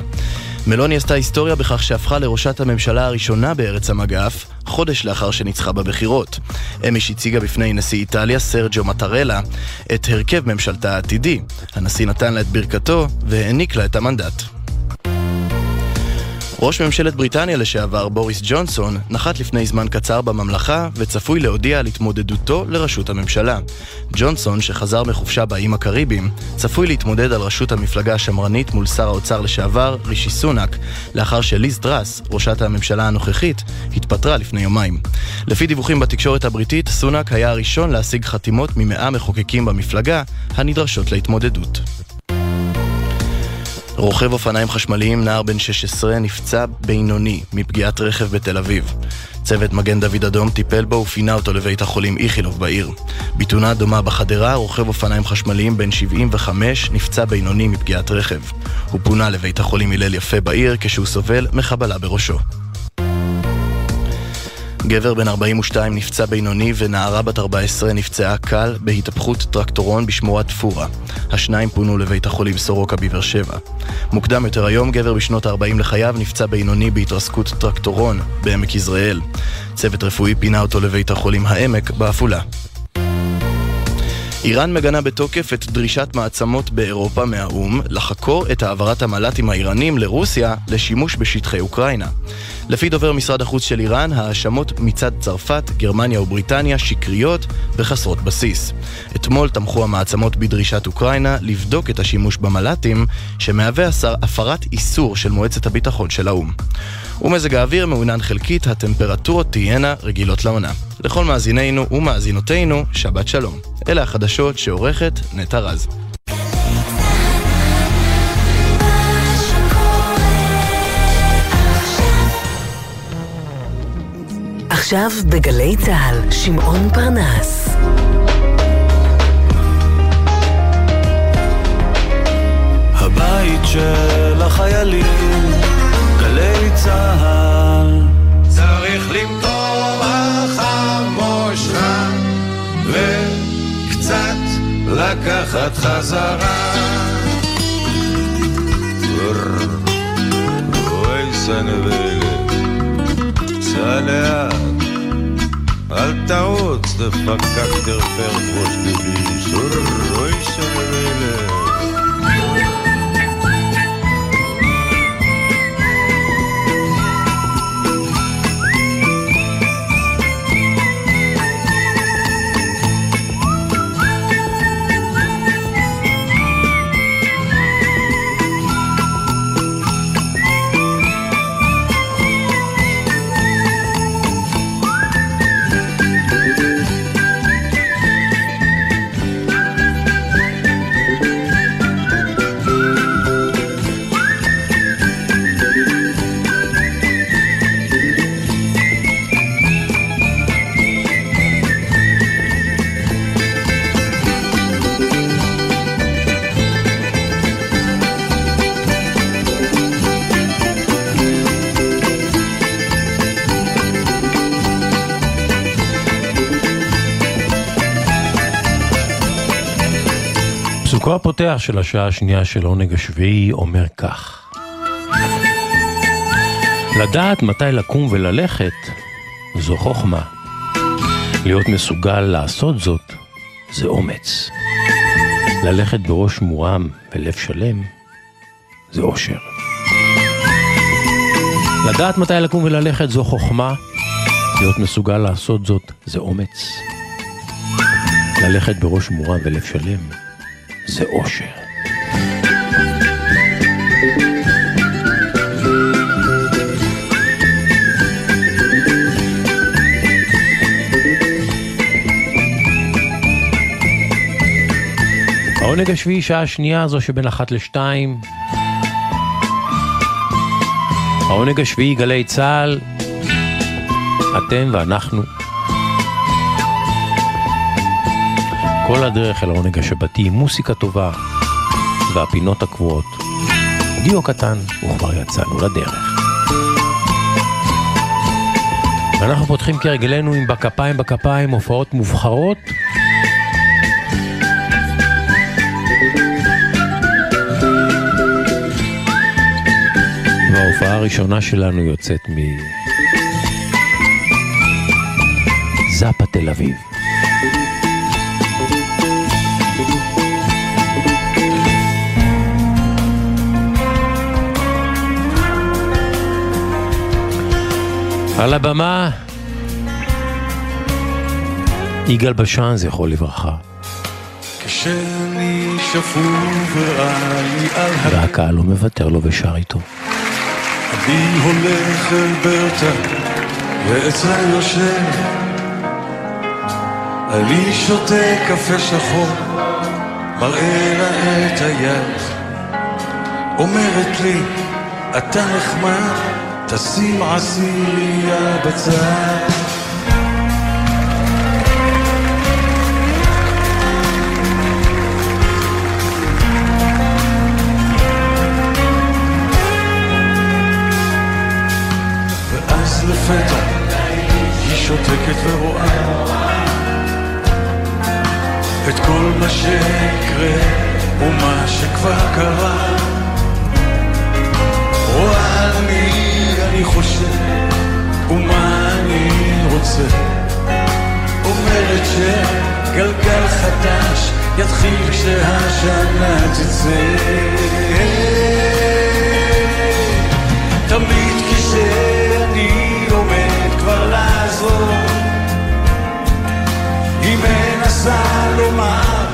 [SPEAKER 21] מלוני עשתה היסטוריה בכך שהפכה לראשת הממשלה הראשונה בארץ המגף, חודש לאחר שניצחה בבחירות. אמש הציגה בפני נשיא איטליה, סרג'ו מטרלה, את הרכב ממשלתה העתידי. הנשיא נתן לה את ברכתו והעניק לה את המנדט. ראש ממשלת בריטניה לשעבר, בוריס ג'ונסון, נחת לפני זמן קצר בממלכה וצפוי להודיע על התמודדותו לראשות הממשלה. ג'ונסון, שחזר מחופשה באיים הקריביים, צפוי להתמודד על ראשות המפלגה השמרנית מול שר האוצר לשעבר, רישי סונאק, לאחר שליז טראס, ראשת הממשלה הנוכחית, התפטרה לפני יומיים. לפי דיווחים בתקשורת הבריטית, סונאק היה הראשון להשיג חתימות ממאה מחוקקים במפלגה, הנדרשות להתמודדות. רוכב אופניים חשמליים, נער בן 16, נפצע בינוני מפגיעת רכב בתל אביב. צוות מגן דוד אדום טיפל בו ופינה אותו לבית החולים איכילוב בעיר. בתאונה דומה בחדרה, רוכב אופניים חשמליים בן 75 נפצע בינוני מפגיעת רכב. הוא פונה לבית החולים הלל יפה בעיר כשהוא סובל מחבלה בראשו. גבר בן 42 נפצע בינוני ונערה בת 14 נפצעה קל בהתהפכות טרקטורון בשמורת פורה. השניים פונו לבית החולים סורוקה בבאר שבע. מוקדם יותר היום גבר בשנות ה-40 לחייו נפצע בינוני בהתרסקות טרקטורון בעמק יזרעאל. צוות רפואי פינה אותו לבית החולים העמק בעפולה. איראן מגנה בתוקף את דרישת מעצמות באירופה מהאו"ם לחקור את העברת המל"טים האיראנים לרוסיה לשימוש בשטחי אוקראינה. לפי דובר משרד החוץ של איראן, ההאשמות מצד צרפת, גרמניה ובריטניה שקריות וחסרות בסיס. אתמול תמכו המעצמות בדרישת אוקראינה לבדוק את השימוש במל"טים, שמהווה הפרת איסור של מועצת הביטחון של האו"ם. ומזג האוויר מעונן חלקית, הטמפרטורות תהיינה רגילות לעונה. לכל מאזינינו ומאזינותינו, שבת שלום. אלה החדשות שעורכת נטע רז.
[SPEAKER 1] עכשיו בגלי צה"ל, שמעון פרנס.
[SPEAKER 2] הבית של החיילים, גלי צה"ל.
[SPEAKER 15] צריך למתוח המושכה וקצת לקחת חזרה.
[SPEAKER 3] אוי סנבלת, סע לאט, אל תרוץ, דפקק תרפר ראש דביש. אוי סנבלת.
[SPEAKER 4] פסוקו הפותח של השעה השנייה של עונג השביעי אומר כך: לדעת מתי לקום וללכת זו חוכמה. להיות מסוגל לעשות זאת זה אומץ. ללכת בראש מורם ולב שלם זה אושר. לדעת מתי לקום וללכת זו חוכמה, להיות מסוגל לעשות זאת זה אומץ. ללכת בראש מורם ולב שלם זה אושר. העונג השביעי, שעה שנייה זו שבין אחת לשתיים. העונג השביעי, גלי צה"ל, אתם ואנחנו. כל הדרך אל העונג השבתי מוסיקה טובה והפינות הקבועות. דיו קטן, וכבר יצאנו לדרך. ואנחנו פותחים כהרגלנו עם בכפיים בכפיים הופעות מובחרות. וההופעה הראשונה שלנו יוצאת מ... זאפה תל אביב. על הבמה, יגאל בשן, זכרו לברכה.
[SPEAKER 2] כשאני שפוף ורע לי על ה...
[SPEAKER 4] והקהל לא מוותר לו ושר איתו.
[SPEAKER 2] אני הולך אל ברטה ואצלה יושב אני שותה קפה שחור מראה לה את היד אומרת לי אתה נחמד תשים עשירייה בצד. ואז לפתע היא שותקת ורואה את כל מה שיקרה ומה שכבר קרה. רואה מי אני חושב ומה אני רוצה. אומרת שגלגל חדש יתחיל כשהשנה תצא. תמיד כשאני עומד כבר לעזור היא מנסה לומר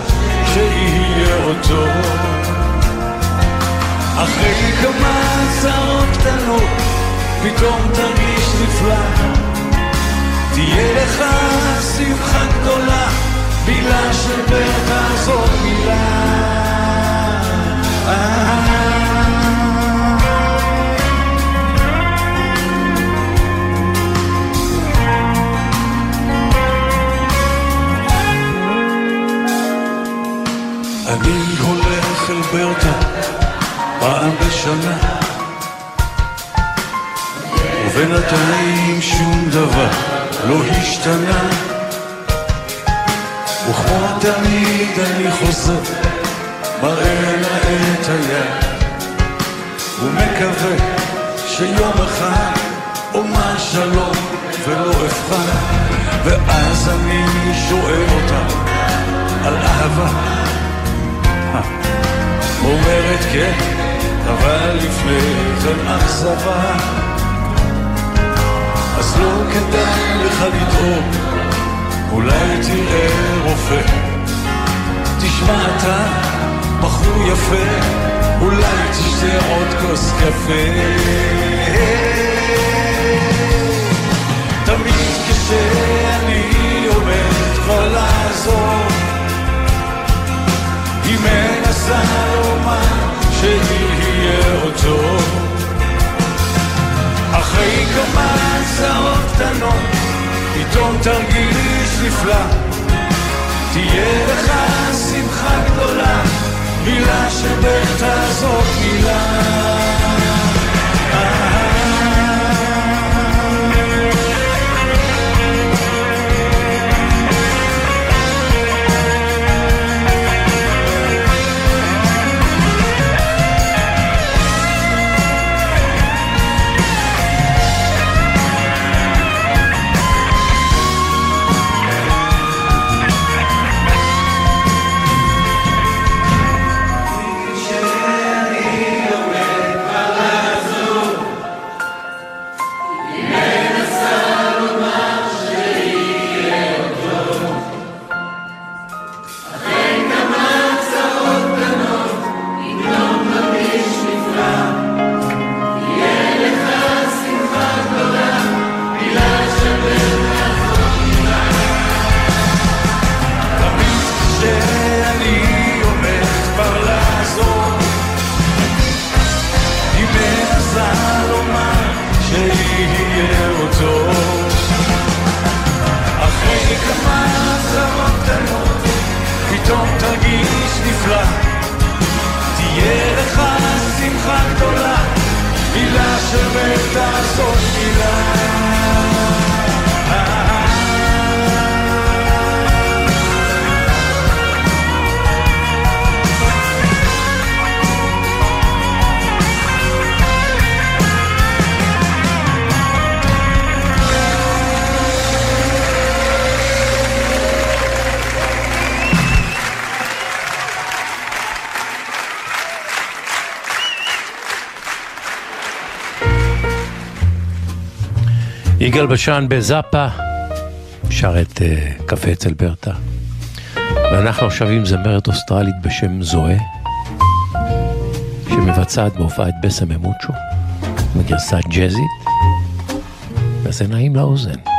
[SPEAKER 2] שיהיה טוב אחרי כמה צרות קטנות פתאום תרגיש נפלא. תהיה לך שמחה גדולה מילה של ברטה זאת מילה. אני הולך אל ברטה פעם בשנה ובינתיים שום דבר לא השתנה. וכמו תמיד אני חוזר מראה לה את היד ומקווה שיום אחד אומר שלום ולא אבחן ואז אני שואל אותה על אהבה. אומרת כן, אבל לפני כן אכזבה. אז לא כדאי לך לדאוג, אולי תראה רופא. תשמע אתה, בחור יפה, אולי תשתה עוד כוס קפה. תמיד כשאני עומד כבר לעזור היא מנסה לומר שיהיה עוד טוב אחרי כמה הצעות קטנות פתאום תרגיש נפלא תהיה לך שמחה גדולה מילה שבטח זאת מילה
[SPEAKER 4] יגאל בשן בזאפה, שר את אה, קפה אצל ברטה. ואנחנו עכשיו עם זמרת אוסטרלית בשם זוהה, שמבצעת בהופעה את בסם ממוצ'ו, בגרסה ג'אזית, וזה נעים לאוזן.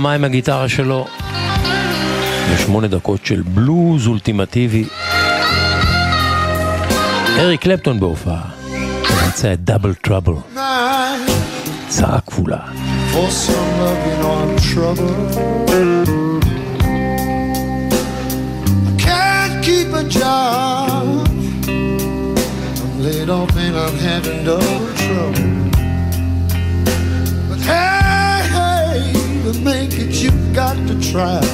[SPEAKER 4] הבמה עם הגיטרה שלו, ושמונה דקות של בלוז אולטימטיבי. אריק קלפטון בהופעה, מבצע את דאבל טראבל, צרה כפולה.
[SPEAKER 22] Job. I'm laid off and I'm having double trouble. you got to try.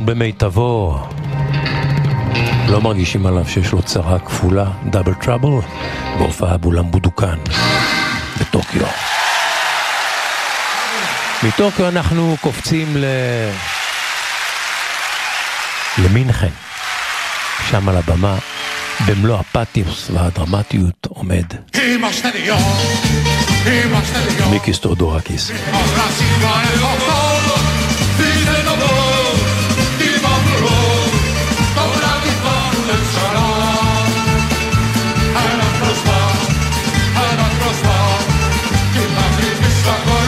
[SPEAKER 23] גבירסון במיטבו. לא מרגישים עליו שיש לו צרה כפולה, דאבל טראבל, בהופעה באולם בודוקן בטוקיו. מטוקיו אנחנו קופצים ל... למינכן. שם על הבמה, במלוא הפתיוס והדרמטיות עומד.
[SPEAKER 24] מיקיס טורדורקיס. Sacó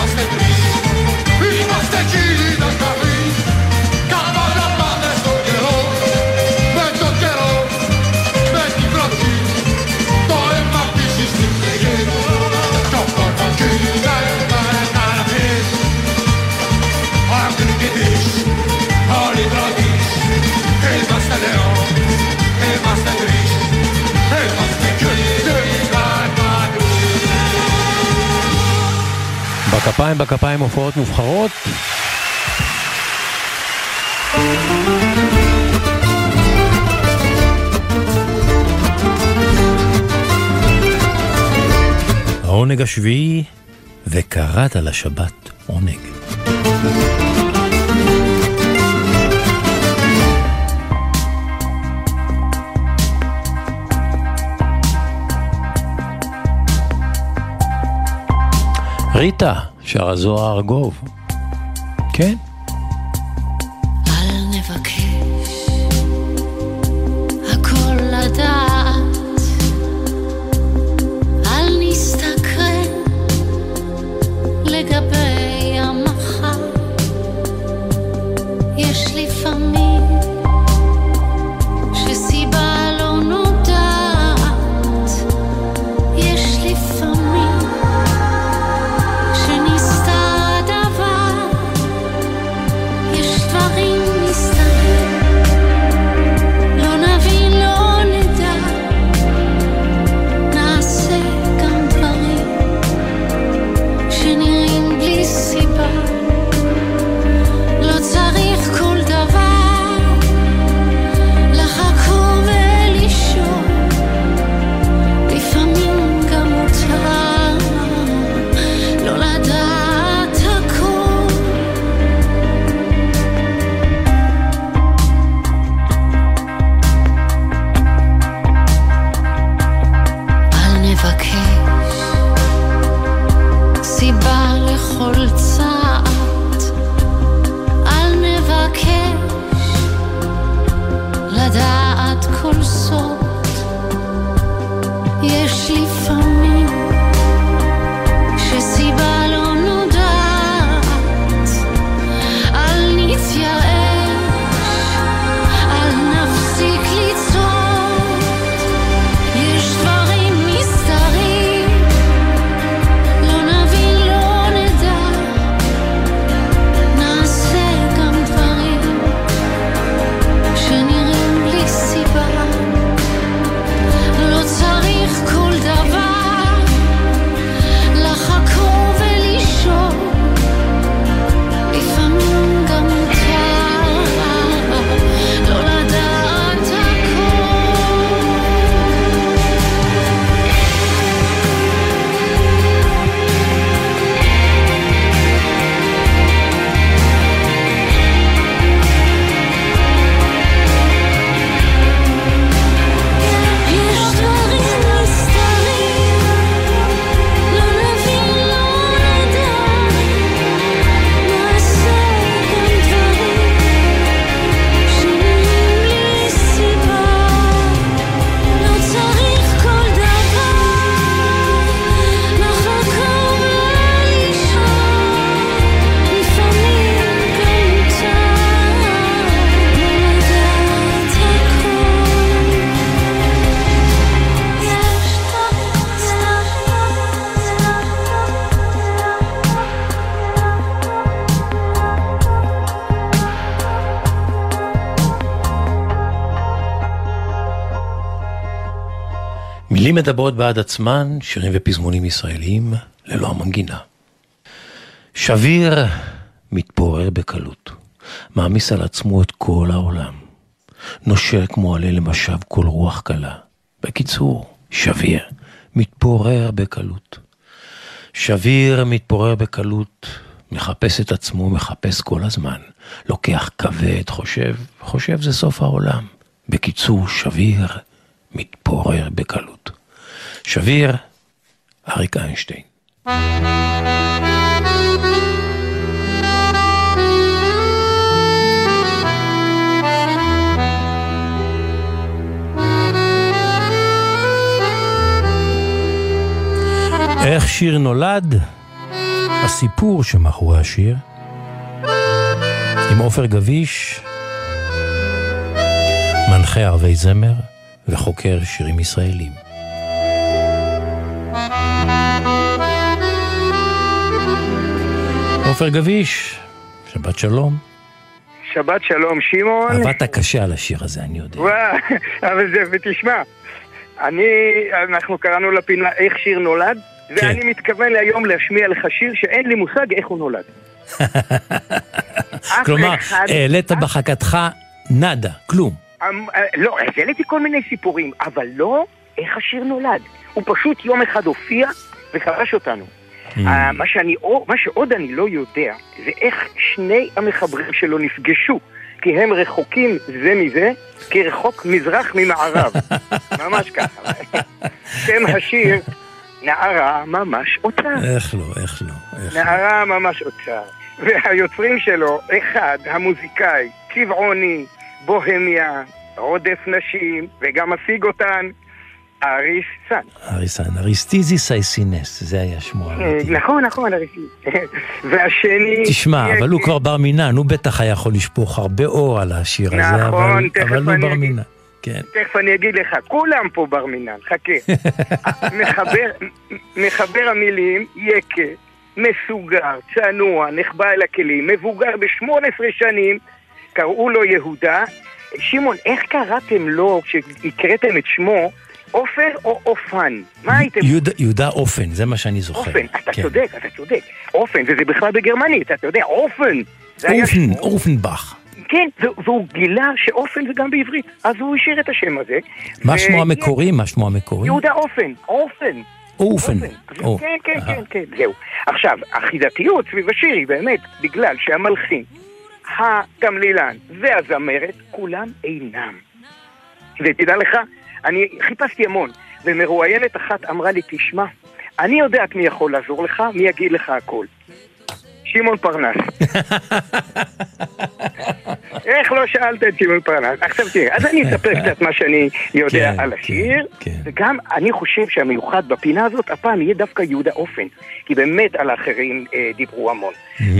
[SPEAKER 24] 今素敵今素敵
[SPEAKER 23] בכפיים בכפיים הופעות מובחרות.
[SPEAKER 4] העונג השביעי, וקראת לשבת עונג.
[SPEAKER 23] ריטה שר הזוהר ארגוב. כן,
[SPEAKER 4] מילים מדברות בעד עצמן, שירים ופזמונים ישראליים ללא המנגינה. שביר מתפורר בקלות, מעמיס על עצמו את כל העולם. נושר כמו עלה למשב כל רוח קלה. בקיצור, שביר מתפורר בקלות. שביר מתפורר בקלות, מחפש את עצמו, מחפש כל הזמן. לוקח כבד, חושב, חושב זה סוף העולם. בקיצור, שביר מתפורר בקלות. שביר, אריק איינשטיין. איך שיר נולד? הסיפור שמאחורי השיר. עם עופר גביש, מנחה ערבי זמר וחוקר שירים ישראלים. עופר גביש, שבת שלום.
[SPEAKER 25] שבת שלום, שמעון.
[SPEAKER 4] עבדת קשה על השיר הזה, אני יודע.
[SPEAKER 25] וואו, אבל זה, ותשמע, אני, אנחנו קראנו לפינה איך שיר נולד, ואני מתכוון היום להשמיע לך שיר שאין לי מושג איך הוא נולד.
[SPEAKER 4] כלומר,
[SPEAKER 25] אחד-
[SPEAKER 4] העלית בחכתך נאדה, כלום.
[SPEAKER 25] אמ, אה, לא, העליתי כל מיני סיפורים, אבל לא איך השיר נולד. הוא פשוט יום אחד הופיע וכבש אותנו. אה, מה, שאני, מה שעוד אני לא יודע, זה איך שני המחברים שלו נפגשו, כי הם רחוקים זה מזה, כרחוק מזרח ממערב. ממש ככה. שם השיר, נערה ממש אוצר.
[SPEAKER 4] איך לא, איך לא. איך לא.
[SPEAKER 25] נערה ממש אוצר. והיוצרים שלו, אחד, המוזיקאי, צבעוני, בוהמיה, רודף נשים, וגם משיג אותן, אריס סן.
[SPEAKER 4] אריסן, אריסטיזיס אייסינס, זה היה שמו.
[SPEAKER 25] אה, נכון, נכון, אריס. והשני...
[SPEAKER 4] תשמע, אבל הוא כבר בר מינן, הוא בטח היה יכול לשפוך הרבה אור על השיר הזה,
[SPEAKER 25] נכון,
[SPEAKER 4] אבל- הוא בר. מינן. כן.
[SPEAKER 25] תכף אני אגיד לך, כולם פה בר מינן, חכה. מחבר, מחבר המילים, יקה, מסוגר, צנוע, נחבא אל הכלים, מבוגר ב-18 שנים, קראו לו יהודה. שמעון, איך קראתם לו, כשהקראתם את שמו, עופר או אופן? מה הייתם?
[SPEAKER 4] יהודה- יהודה אופן, זה מה שאני זוכר.
[SPEAKER 25] אופן, אתה
[SPEAKER 4] כן.
[SPEAKER 25] צודק, אתה צודק. אופן, וזה בכלל בגרמנית, אתה יודע, אופן.
[SPEAKER 4] אופן,
[SPEAKER 25] שמו.
[SPEAKER 4] אופנבך.
[SPEAKER 25] כן, והוא גילה שאופן זה גם בעברית, אז הוא השאיר את השם הזה.
[SPEAKER 4] מה
[SPEAKER 25] ו-
[SPEAKER 4] שמו המקורי? מה שמו המקורי?
[SPEAKER 25] יהודה אופן, אופן.
[SPEAKER 4] אופן. או,
[SPEAKER 25] כן, כן. כן, כן, זהו. עכשיו, החידתיות סביב השיר היא באמת בגלל שהמלחין, התמלילן והזמרת, כולם אינם. ותדע לך, אני חיפשתי המון, ומרואיינת אחת אמרה לי, תשמע, אני יודעת מי יכול לעזור לך, מי יגיד לך הכל. שמעון פרנס. איך לא שאלת את שמעון פרנס? עכשיו תראה, אז אני אספר קצת מה שאני יודע
[SPEAKER 4] כן,
[SPEAKER 25] על השיר, וגם אני חושב שהמיוחד בפינה הזאת הפעם יהיה דווקא יהודה אופן, כי באמת על האחרים אה, דיברו המון.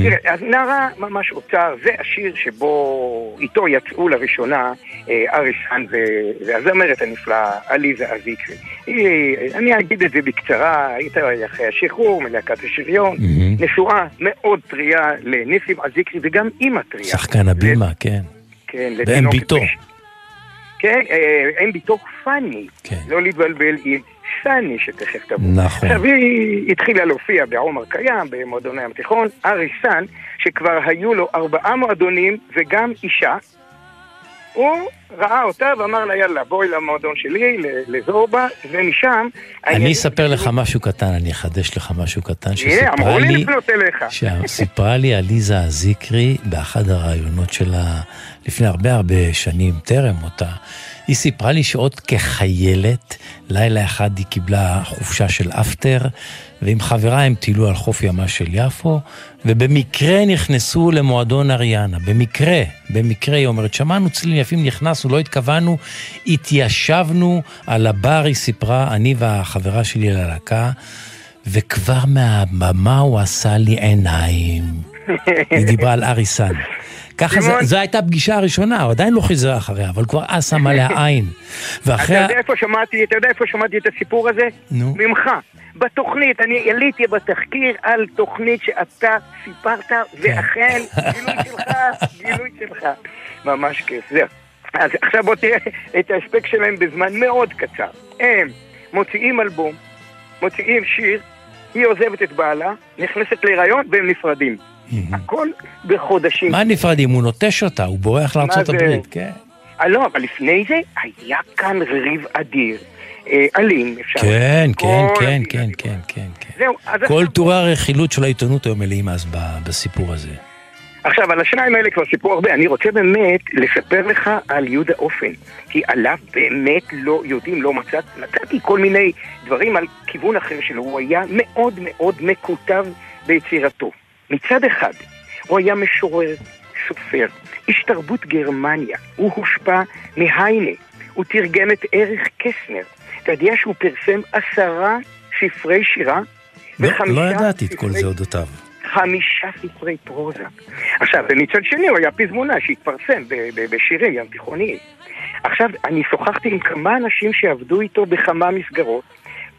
[SPEAKER 25] תראה, אז נערה ממש אוצר, זה השיר שבו איתו יצאו לראשונה אה, אריסן ו- והזמרת הנפלאה עליזה אזיקרי. היא- אני אגיד את זה בקצרה, הייתה אחרי השחרור מלהקת השריון, נשואה מאוד טריה לניסים אזיקרי וגם אימא טריה.
[SPEAKER 4] שחקן הבימה, כן.
[SPEAKER 25] כן,
[SPEAKER 4] והם
[SPEAKER 25] לתינוקת
[SPEAKER 4] ביתו.
[SPEAKER 25] כן, אה, אם ביתו פאני, לא להתבלבל עם סני שתכף תבוא.
[SPEAKER 4] נכון.
[SPEAKER 25] עכשיו היא התחילה להופיע בעומר קיים, במועדוני הים התיכון, ארי סן, שכבר היו לו ארבעה מועדונים וגם אישה, הוא ראה אותה ואמר לה יאללה בואי למועדון שלי, לזורבה, ומשם...
[SPEAKER 4] אני אספר לך משהו קטן, אני אחדש לך משהו קטן שסיפרה
[SPEAKER 25] לי.
[SPEAKER 4] שסיפרה לי עליזה הזיקרי באחד הראיונות שלה לפני הרבה הרבה שנים, טרם אותה. היא סיפרה לי שעוד כחיילת, לילה אחד היא קיבלה חופשה של אפטר, ועם חברה הם טיילו על חוף ימה של יפו, ובמקרה נכנסו למועדון אריאנה. במקרה, במקרה, היא אומרת, שמענו צלילים יפים, נכנסנו, לא התכוונו, התיישבנו על הבר, היא סיפרה, אני והחברה שלי ללהקה, וכבר מהבמה הוא עשה לי עיניים. היא דיברה על אריסן. ככה זה. זו הייתה הפגישה הראשונה, הוא עדיין לא חיזר אחריה, אבל כבר אז שם עליה עין. ואחרי...
[SPEAKER 25] אתה יודע איפה שמעתי, אתה יודע איפה שמעתי את הסיפור הזה?
[SPEAKER 4] נו.
[SPEAKER 25] ממך. בתוכנית, אני עליתי בתחקיר על תוכנית שאתה סיפרת,
[SPEAKER 4] כן.
[SPEAKER 25] ואכן, גילוי שלך, גילוי שלך. ממש כיף, זהו. אז עכשיו בוא תראה את ההספק שלהם בזמן מאוד קצר. הם מוציאים אלבום, מוציאים שיר, היא עוזבת את בעלה, נכנסת להיריון והם נפרדים. הכל בחודשים.
[SPEAKER 4] מה נפרדים? הוא נוטש אותה, הוא בורח לארצות? הברית, כן.
[SPEAKER 25] אה, לא, אבל לפני זה היה כאן ריב אדיר. אה, אלים, אפשר.
[SPEAKER 4] כן, כן, כן, כן, כן, כן, כן.
[SPEAKER 25] זהו, אז
[SPEAKER 4] כל טורי הרכילות של העיתונות היו מלאים אז בסיפור הזה.
[SPEAKER 25] עכשיו, על השניים האלה כבר סיפרו הרבה. אני רוצה באמת לספר לך על יהודה אופן, כי עליו באמת לא יודעים, לא מצאת, מצאתי כל מיני דברים על כיוון אחר שלו. הוא היה מאוד מאוד מקוטב ביצירתו. מצד אחד, הוא היה משורר, סופר, איש תרבות גרמניה. הוא הושפע מהיינה. הוא תרגם את אריך קסנר. אתה יודע שהוא פרסם עשרה ספרי שירה?
[SPEAKER 4] לא- לא ידעתי את כל זה אודותיו.
[SPEAKER 25] חמישה ספרי פרוזה. עכשיו, ומצד שני הוא היה פזמונה שהתפרסם בשירים ים תיכוניים. עכשיו, אני שוחחתי עם כמה אנשים שעבדו איתו בכמה מסגרות,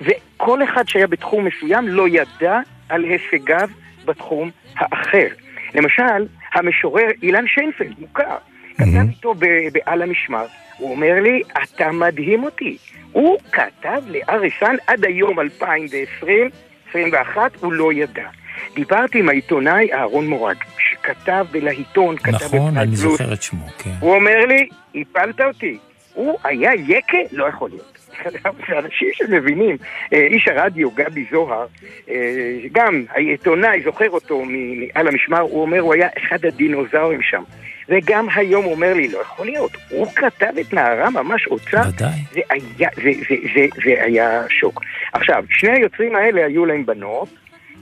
[SPEAKER 25] וכל אחד שהיה בתחום מסוים לא ידע על הישגיו בתחום האחר. למשל, המשורר אילן שיינפלד, מוכר, כתב איתו ב"על המשמר", הוא אומר לי, אתה מדהים אותי. הוא כתב לאריסן עד היום 2020, 21, הוא לא ידע. דיברתי עם העיתונאי אהרון מורג, שכתב בלהיטון, כתב
[SPEAKER 4] נכון,
[SPEAKER 25] בפלוס.
[SPEAKER 4] אני זוכר את שמו, כן.
[SPEAKER 25] הוא אומר לי, הפלת אותי. הוא היה יקה? לא יכול להיות. אנשים שמבינים. אה, איש הרדיו, גבי זוהר, אה, גם העיתונאי, זוכר אותו מעל המשמר, הוא אומר, הוא היה אחד הדינוזאורים שם. וגם היום אומר לי, לא יכול להיות, הוא כתב את נערה ממש אוצר.
[SPEAKER 4] ודאי.
[SPEAKER 25] זה היה, זה, זה, זה, זה היה שוק. עכשיו, שני היוצרים האלה היו להם בנות,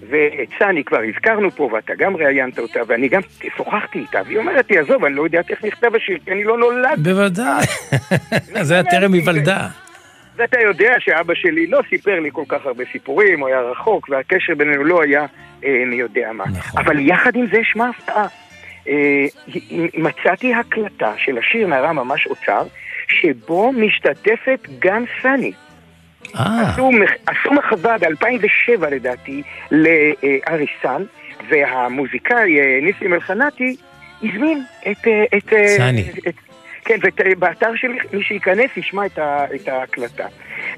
[SPEAKER 25] ואת סני כבר הזכרנו פה, ואתה גם ראיינת אותה, ואני גם שוחחתי איתה, והיא אומרת לי, עזוב, אני לא יודעת איך נכתב השיר, כי אני לא נולד.
[SPEAKER 4] בוודאי. זה היה טרם היוולדה.
[SPEAKER 25] ואתה יודע שאבא שלי לא סיפר לי כל כך הרבה סיפורים, הוא היה רחוק, והקשר בינינו לא היה אה, מי יודע מה.
[SPEAKER 4] נכון.
[SPEAKER 25] אבל יחד עם זה, שמע הפתעה. אה, מצאתי הקלטה של השיר נערה ממש אוצר, שבו משתתפת גם סני.
[SPEAKER 4] אה.
[SPEAKER 25] עשו, מח- עשו מחווה ב-2007 לדעתי לאריסן, והמוזיקאי אה, ניסים אלחנתי הזמין את... אה, את אה,
[SPEAKER 4] סני.
[SPEAKER 25] את, כן, ובאתר שלי מי שייכנס ישמע את, ה, את ההקלטה.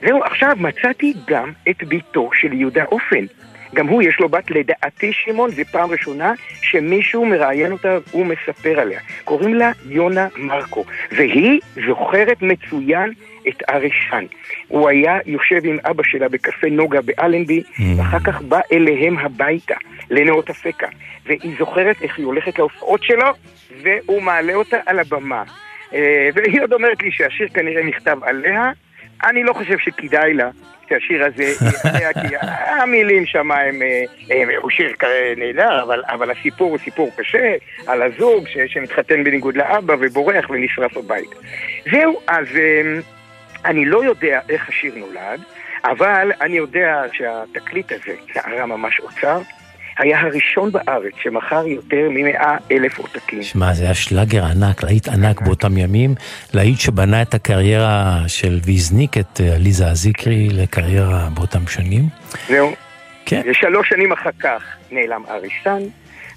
[SPEAKER 25] זהו, עכשיו מצאתי גם את ביתו של יהודה אופן. גם הוא, יש לו בת לדעתי שמעון, זו פעם ראשונה שמישהו מראיין אותה, הוא מספר עליה. קוראים לה יונה מרקו, והיא זוכרת מצוין את אריסן. הוא היה יושב עם אבא שלה בקפה נוגה באלנבי, ואחר כך בא אליהם הביתה, לנאות אפקה. והיא זוכרת איך היא הולכת להופעות שלו, והוא מעלה אותה על הבמה. אה, והיא עוד אומרת לי שהשיר כנראה נכתב עליה, אני לא חושב שכדאי לה שהשיר הזה יהיה, כי המילים שם הם, אה, הם, הוא שיר נהדר, אבל, אבל הסיפור הוא סיפור קשה, על הזוג ש, שמתחתן בניגוד לאבא ובורח ונשרף הבית. זהו, אז אה, אני לא יודע איך השיר נולד, אבל אני יודע שהתקליט הזה, נערה ממש אוצר, היה הראשון בארץ שמכר יותר ממאה אלף עותקים.
[SPEAKER 4] שמע, זה היה שלאגר ענק, להיט ענק באותם ימים, להיט שבנה את הקריירה של, והזניק את אה, עליזה אזיקרי לקריירה באותם שנים.
[SPEAKER 25] זהו.
[SPEAKER 4] כן.
[SPEAKER 25] ושלוש שנים אחר כך נעלם אריסן.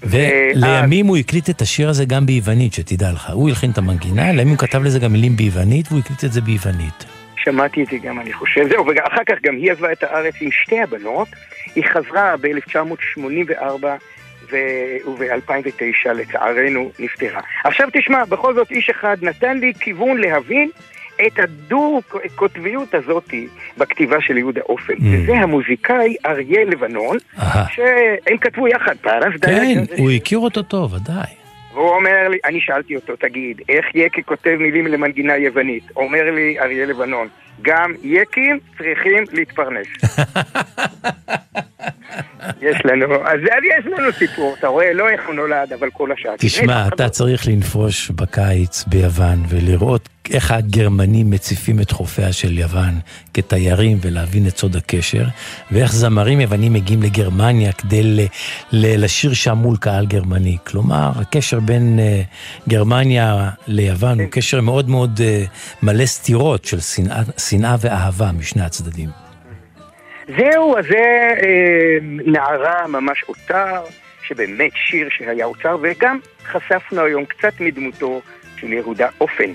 [SPEAKER 4] ולימים הוא הקליט את השיר הזה גם ביוונית, שתדע לך. הוא הלחין את המנגינה, לימים הוא כתב לזה גם מילים ביוונית, והוא הקליט את זה ביוונית.
[SPEAKER 25] שמעתי את זה גם, אני חושב. זהו, ואחר כך גם היא עזבה את הארץ עם שתי הבנות. היא חזרה ב-1984 וב-2009, לצערנו, נפטרה. עכשיו תשמע, בכל זאת איש אחד נתן לי כיוון להבין את הדו-קוטביות הזאת בכתיבה של יהודה אופן.
[SPEAKER 4] Mm.
[SPEAKER 25] וזה המוזיקאי אריה לבנון, שהם כתבו יחד, פרס
[SPEAKER 4] כן, הוא הכיר אותו טוב, ודאי.
[SPEAKER 25] והוא אומר לי, אני שאלתי אותו, תגיד, איך יקי כותב מילים למנגינה יוונית? אומר לי אריה לבנון, גם יקים צריכים להתפרנס. יש לנו, אז יש לנו סיפור, אתה רואה, לא איך הוא נולד, אבל כל השאר.
[SPEAKER 4] תשמע, אתה צריך לנפוש בקיץ ביוון ולראות איך הגרמנים מציפים את חופיה של יוון כתיירים ולהבין את סוד הקשר, ואיך זמרים יוונים מגיעים לגרמניה כדי ל- ל- לשיר שם מול קהל גרמני. כלומר, הקשר בין uh, גרמניה ליוון הוא קשר מאוד מאוד uh, מלא סתירות של שנאה ואהבה משני הצדדים.
[SPEAKER 25] זהו, אז זה אה, נערה ממש אוצר, שבאמת שיר שהיה אוצר, וגם חשפנו היום קצת מדמותו של יהודה אופן.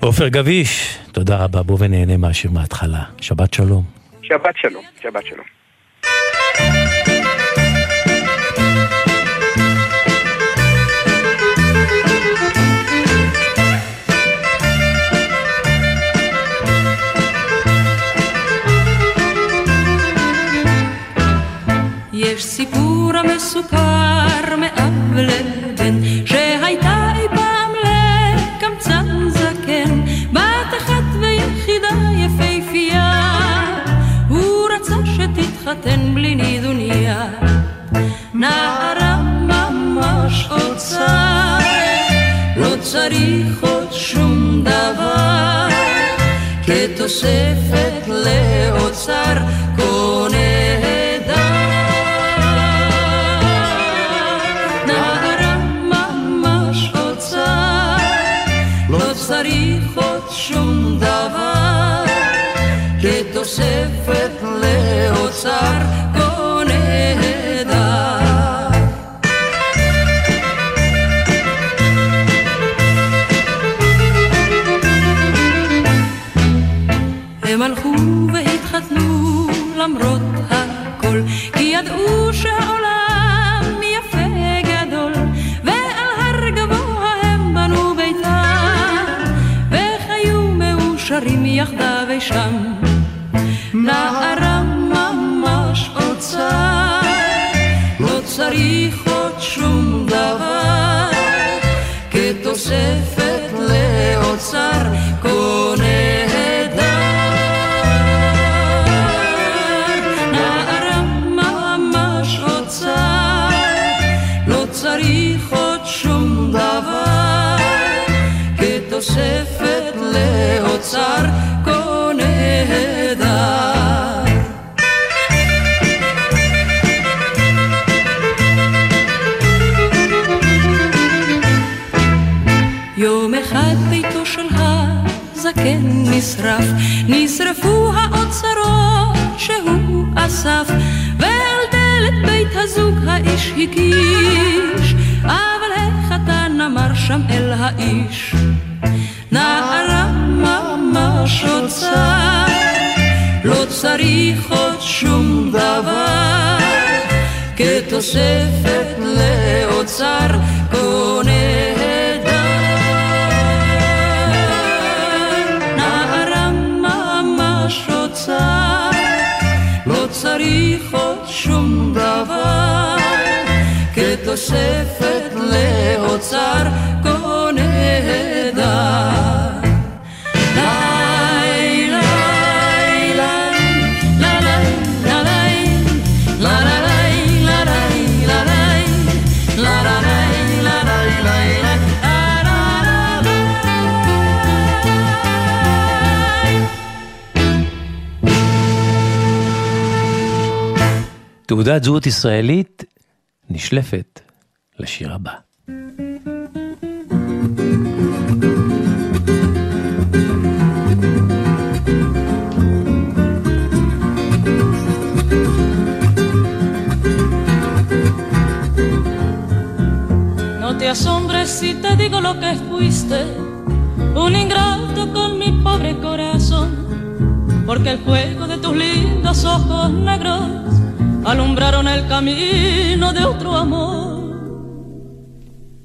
[SPEAKER 4] עופר גביש, תודה רבה, בוא ונהנה מהשיר מההתחלה. שבת שלום.
[SPEAKER 25] שבת שלום, שבת שלום.
[SPEAKER 13] יש סיפור המסופר מאב לבן שהייתה אי פעם לקמצן זקן. בת אחת ויחידה יפהפייה הוא רצה שתתחתן בלי נידוניה. נערה ממש אוצר לא צריך עוד שום דבר. כתוספת לאוצר קונה כתוספת לאוצר כה נהדר. הם הלכו והתחתנו למרות הכל, כי ידעו שהעולם יפה גדול, ועל הר גבוה הם בנו ביתם, וחיו מאושרים יחדיו אי כתוספת לאוצר כה נשרף, נשרפו האוצרות שהוא אסף, ועל דלת בית הזוג האיש הגיש, אבל החתן אמר שם אל האיש, אוצר, לא צריך עוד שום דבר, כתוספת לאוצר כה נהדר. נערה ממש אוצר, לא צריך עוד שום דבר, כתוספת לאוצר כה
[SPEAKER 4] תעודת זהות ישראלית נשלפת לשיר הבא.
[SPEAKER 26] No te asombres si te digo lo que fuiste, un ingrato con mi pobre corazón, porque el fuego de tus lindos ojos negros alumbraron el camino de otro amor.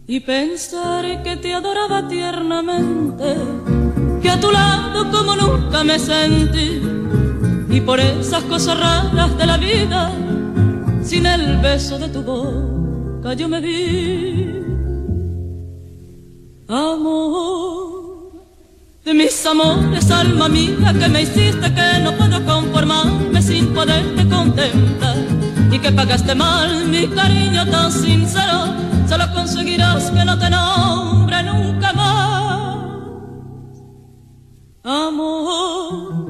[SPEAKER 26] Y pensar que te adoraba tiernamente, que a tu lado como nunca me sentí, y por esas cosas raras de la vida, sin el beso de tu boca yo me vi. Amor, de mis amores, alma mía, que me hiciste que no puedo conformarme sin poderte contemplar. Que pagaste mal mi cariño tan sincero, solo conseguirás que no te nombre nunca más. Amor,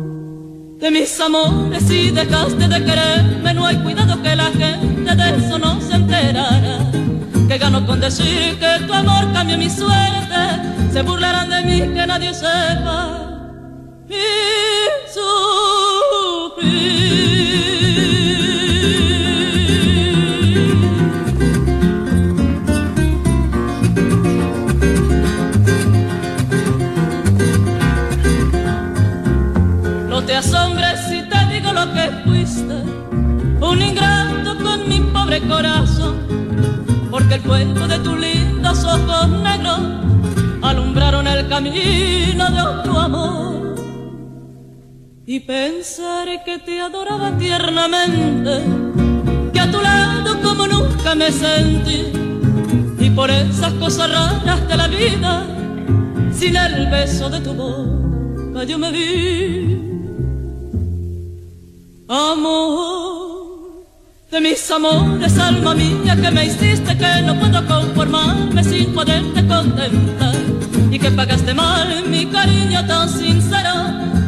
[SPEAKER 26] de mis amores, si dejaste de quererme, no hay cuidado que la gente de eso no se enterara. Que gano con decir que tu amor cambió mi suerte, se burlarán de mí que nadie sepa. Mi sufrir. Corazón, porque el fuego de tus lindos ojos negros alumbraron el camino de otro amor. Y pensaré que te adoraba tiernamente, que a tu lado como nunca me sentí, y por esas cosas raras de la vida, sin el beso de tu boca yo me vi. Amor, de mis amores, alma mía, que me hiciste que no puedo conformarme sin poderte contemplar. Y que pagaste mal mi cariño tan sincero,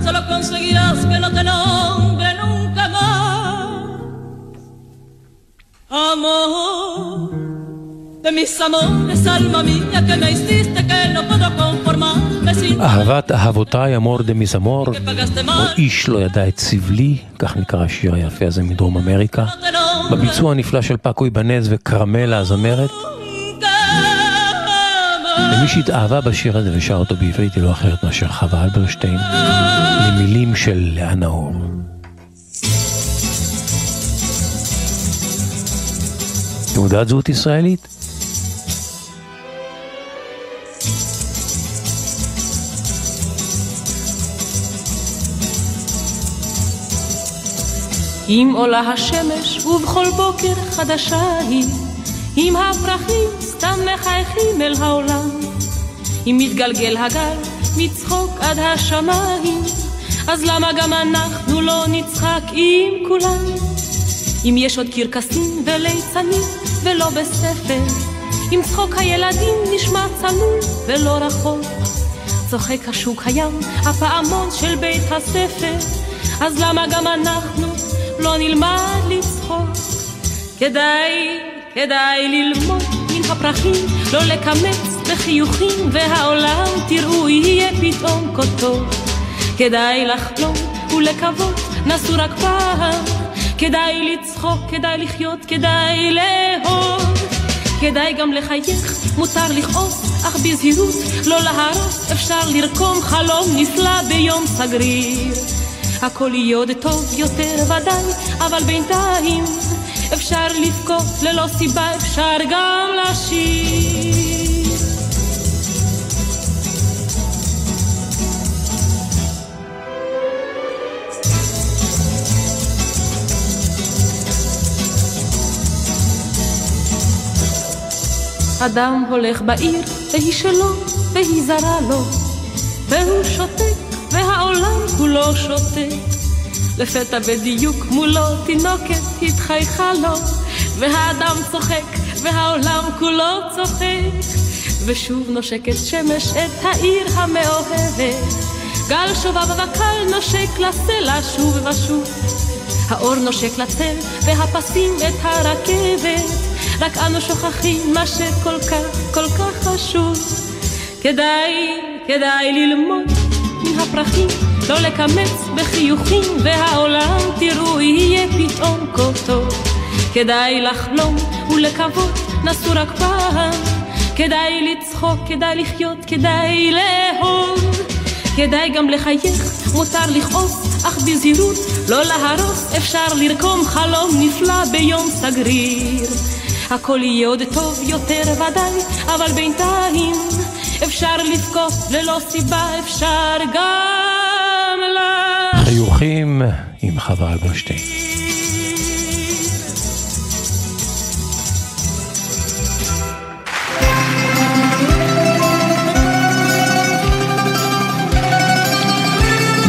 [SPEAKER 26] solo conseguirás que no te nombre nunca más. Amor, de mis amores, alma mía, que me hiciste que no puedo conformarme
[SPEAKER 4] אהבת אהבותיי, אמור דה מזמור, או איש לא ידע את סבלי, כך נקרא השיר היפה הזה מדרום אמריקה. בביצוע הנפלא של פאקו איבנז וכרמלה הזמרת. ומי שהתאהבה בשיר הזה ושר אותו בעברית היא לא אחרת מאשר חווה אלברשטיין, למילים של לאה נאור. תעודת זהות ישראלית?
[SPEAKER 27] אם עולה השמש ובכל בוקר חדשה היא, אם הפרחים סתם מחייכים אל העולם, אם מתגלגל הגל מצחוק עד השמיים, אז למה גם אנחנו לא נצחק עם כולם? אם יש עוד קרקסים וליצנים ולא בספר, אם צחוק הילדים נשמע צלול ולא רחוק, צוחק השוק הים, הפעמון של בית הספר, אז למה גם אנחנו לא נלמד לצחוק? כדאי, כדאי ללמוד מן הפרחים, לא לקמץ בחיוכים, והעולם תראו יהיה פתאום כה. כדאי לחלום ולקוות, נסו רק פעם, כדאי לצחוק, כדאי לחיות, כדאי לאהוב. כדאי גם לחייך, מותר לכעוס, אך בזהירות, לא להרוס, אפשר לרקום חלום נפלא ביום סגריר. הכל יהיה עוד טוב יותר ודאי, אבל בינתיים אפשר לבכות ללא סיבה, אפשר גם לשיר. אדם הולך בעיר, והיא שלו, והיא זרה לו, והוא שותק, והעולם כולו שותק. לפתע בדיוק מולו תינוקת התחייכה לו, והאדם צוחק, והעולם כולו צוחק. ושוב נושקת שמש את העיר המאוהבת, גל שובב וקל נושק לסלע שוב ושוב. האור נושק לצל, והפסים את הרכבת, רק אנו שוכחים מה שכל כך, כל כך חשוב. כדאי, כדאי ללמוד הפרחים, לא לקמץ בחיוכים, והעולם תראו יהיה פתאום כה טוב. כדאי לחלום ולקוות, נסו רק פעם. כדאי לצחוק, כדאי לחיות, כדאי לאהוב. כדאי גם לחייך, מותר לכעוס, אך בזהירות, לא להרוס, אפשר לרקום חלום נפלא ביום סגריר. הכל יהיה עוד טוב יותר ודאי, אבל בינתיים אפשר לבכות ללא סיבה, אפשר גם לה...
[SPEAKER 4] חיוכים עם חווה אלברשטיין.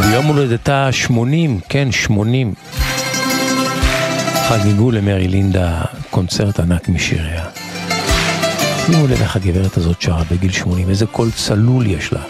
[SPEAKER 4] ביום הולדתה 80, כן 80, חגגו למרי לינדה קונצרט ענק משיריה. שימו לב איך הגברת הזאת שרה בגיל 80, איזה קול צלול יש לה.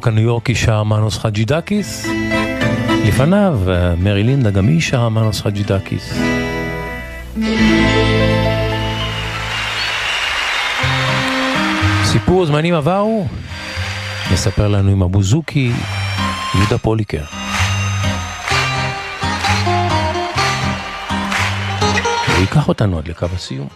[SPEAKER 4] הרוק הניו יורקי שר מנוס חג'ידקיס. לפניו, אה, מרי לינדה גם היא שרה מנוס חג'ידקיס. סיפור זמנים עברו, מספר לנו עם אבו זוקי, יהודה פוליקר. הוא ייקח אותנו עד לקו הסיום.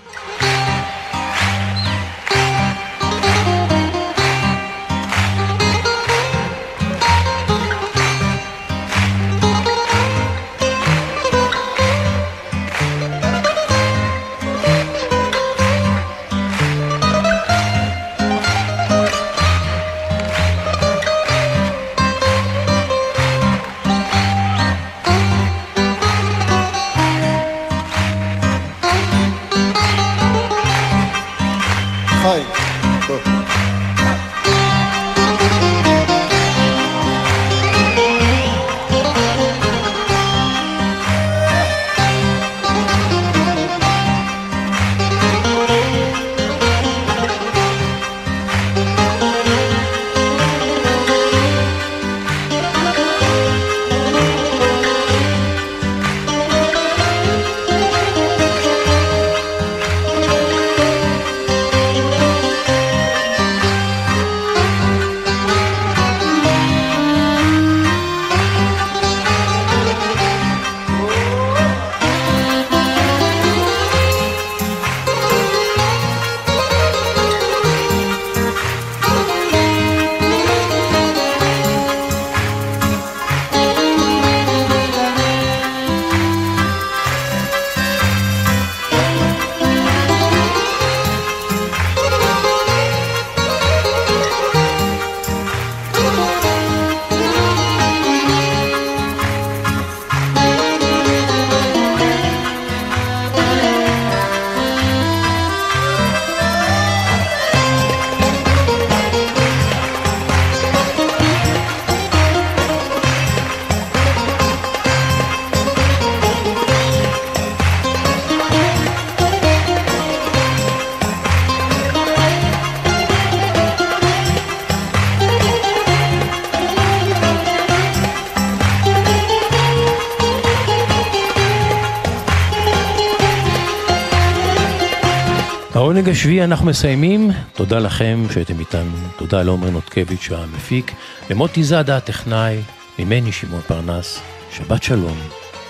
[SPEAKER 4] השביעי אנחנו מסיימים, תודה לכם שהייתם איתנו, תודה לעומר נותקביץ' המפיק, למוטי זאדה הטכנאי, ממני שמעון פרנס, שבת שלום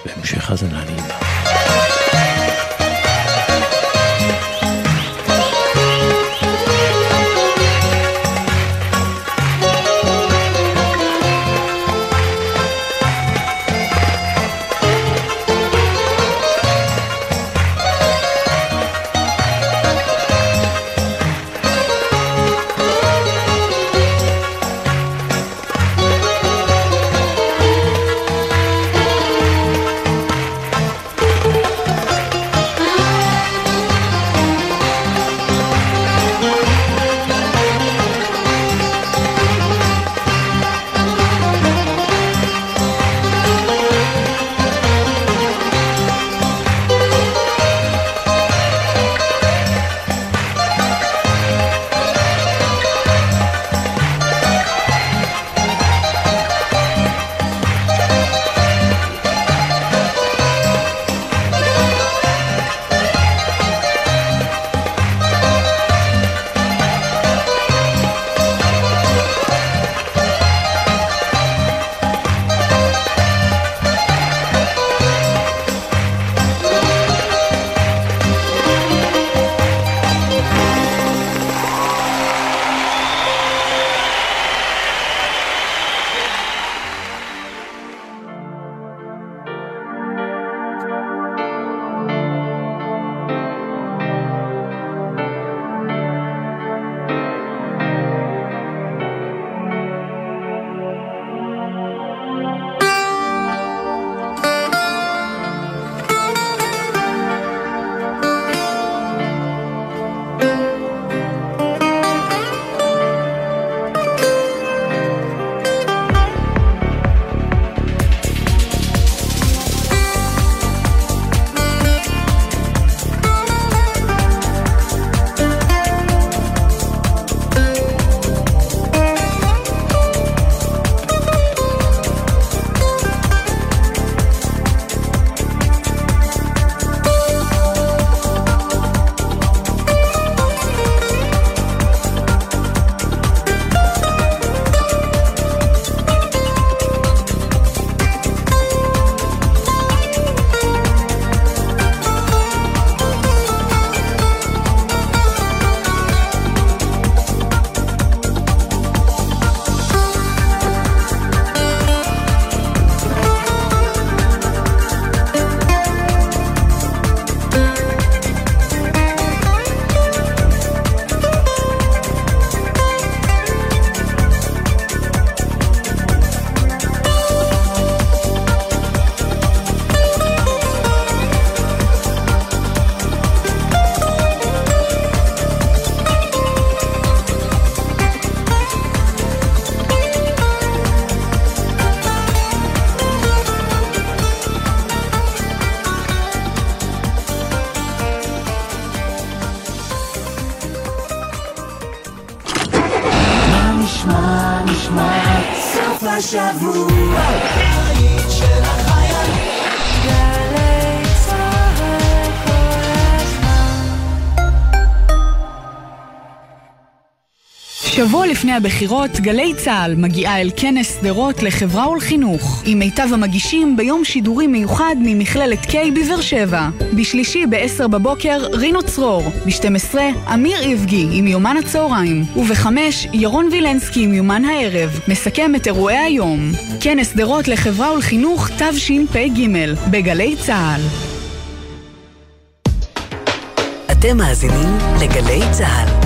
[SPEAKER 4] והמשך האזנה נעימה.
[SPEAKER 28] לפני הבחירות, גלי צה"ל מגיעה אל כנס שדרות לחברה ולחינוך, עם מיטב המגישים ביום שידורי מיוחד ממכללת K בבאר שבע. בשלישי ב-10 בבוקר, רינו צרור. ב-12, אמיר איבגי עם יומן הצהריים. וב-5, ירון וילנסקי עם יומן הערב. מסכם את אירועי היום. כנס שדרות לחברה ולחינוך תשפ"ג, בגלי צה"ל.
[SPEAKER 1] אתם מאזינים לגלי צה"ל.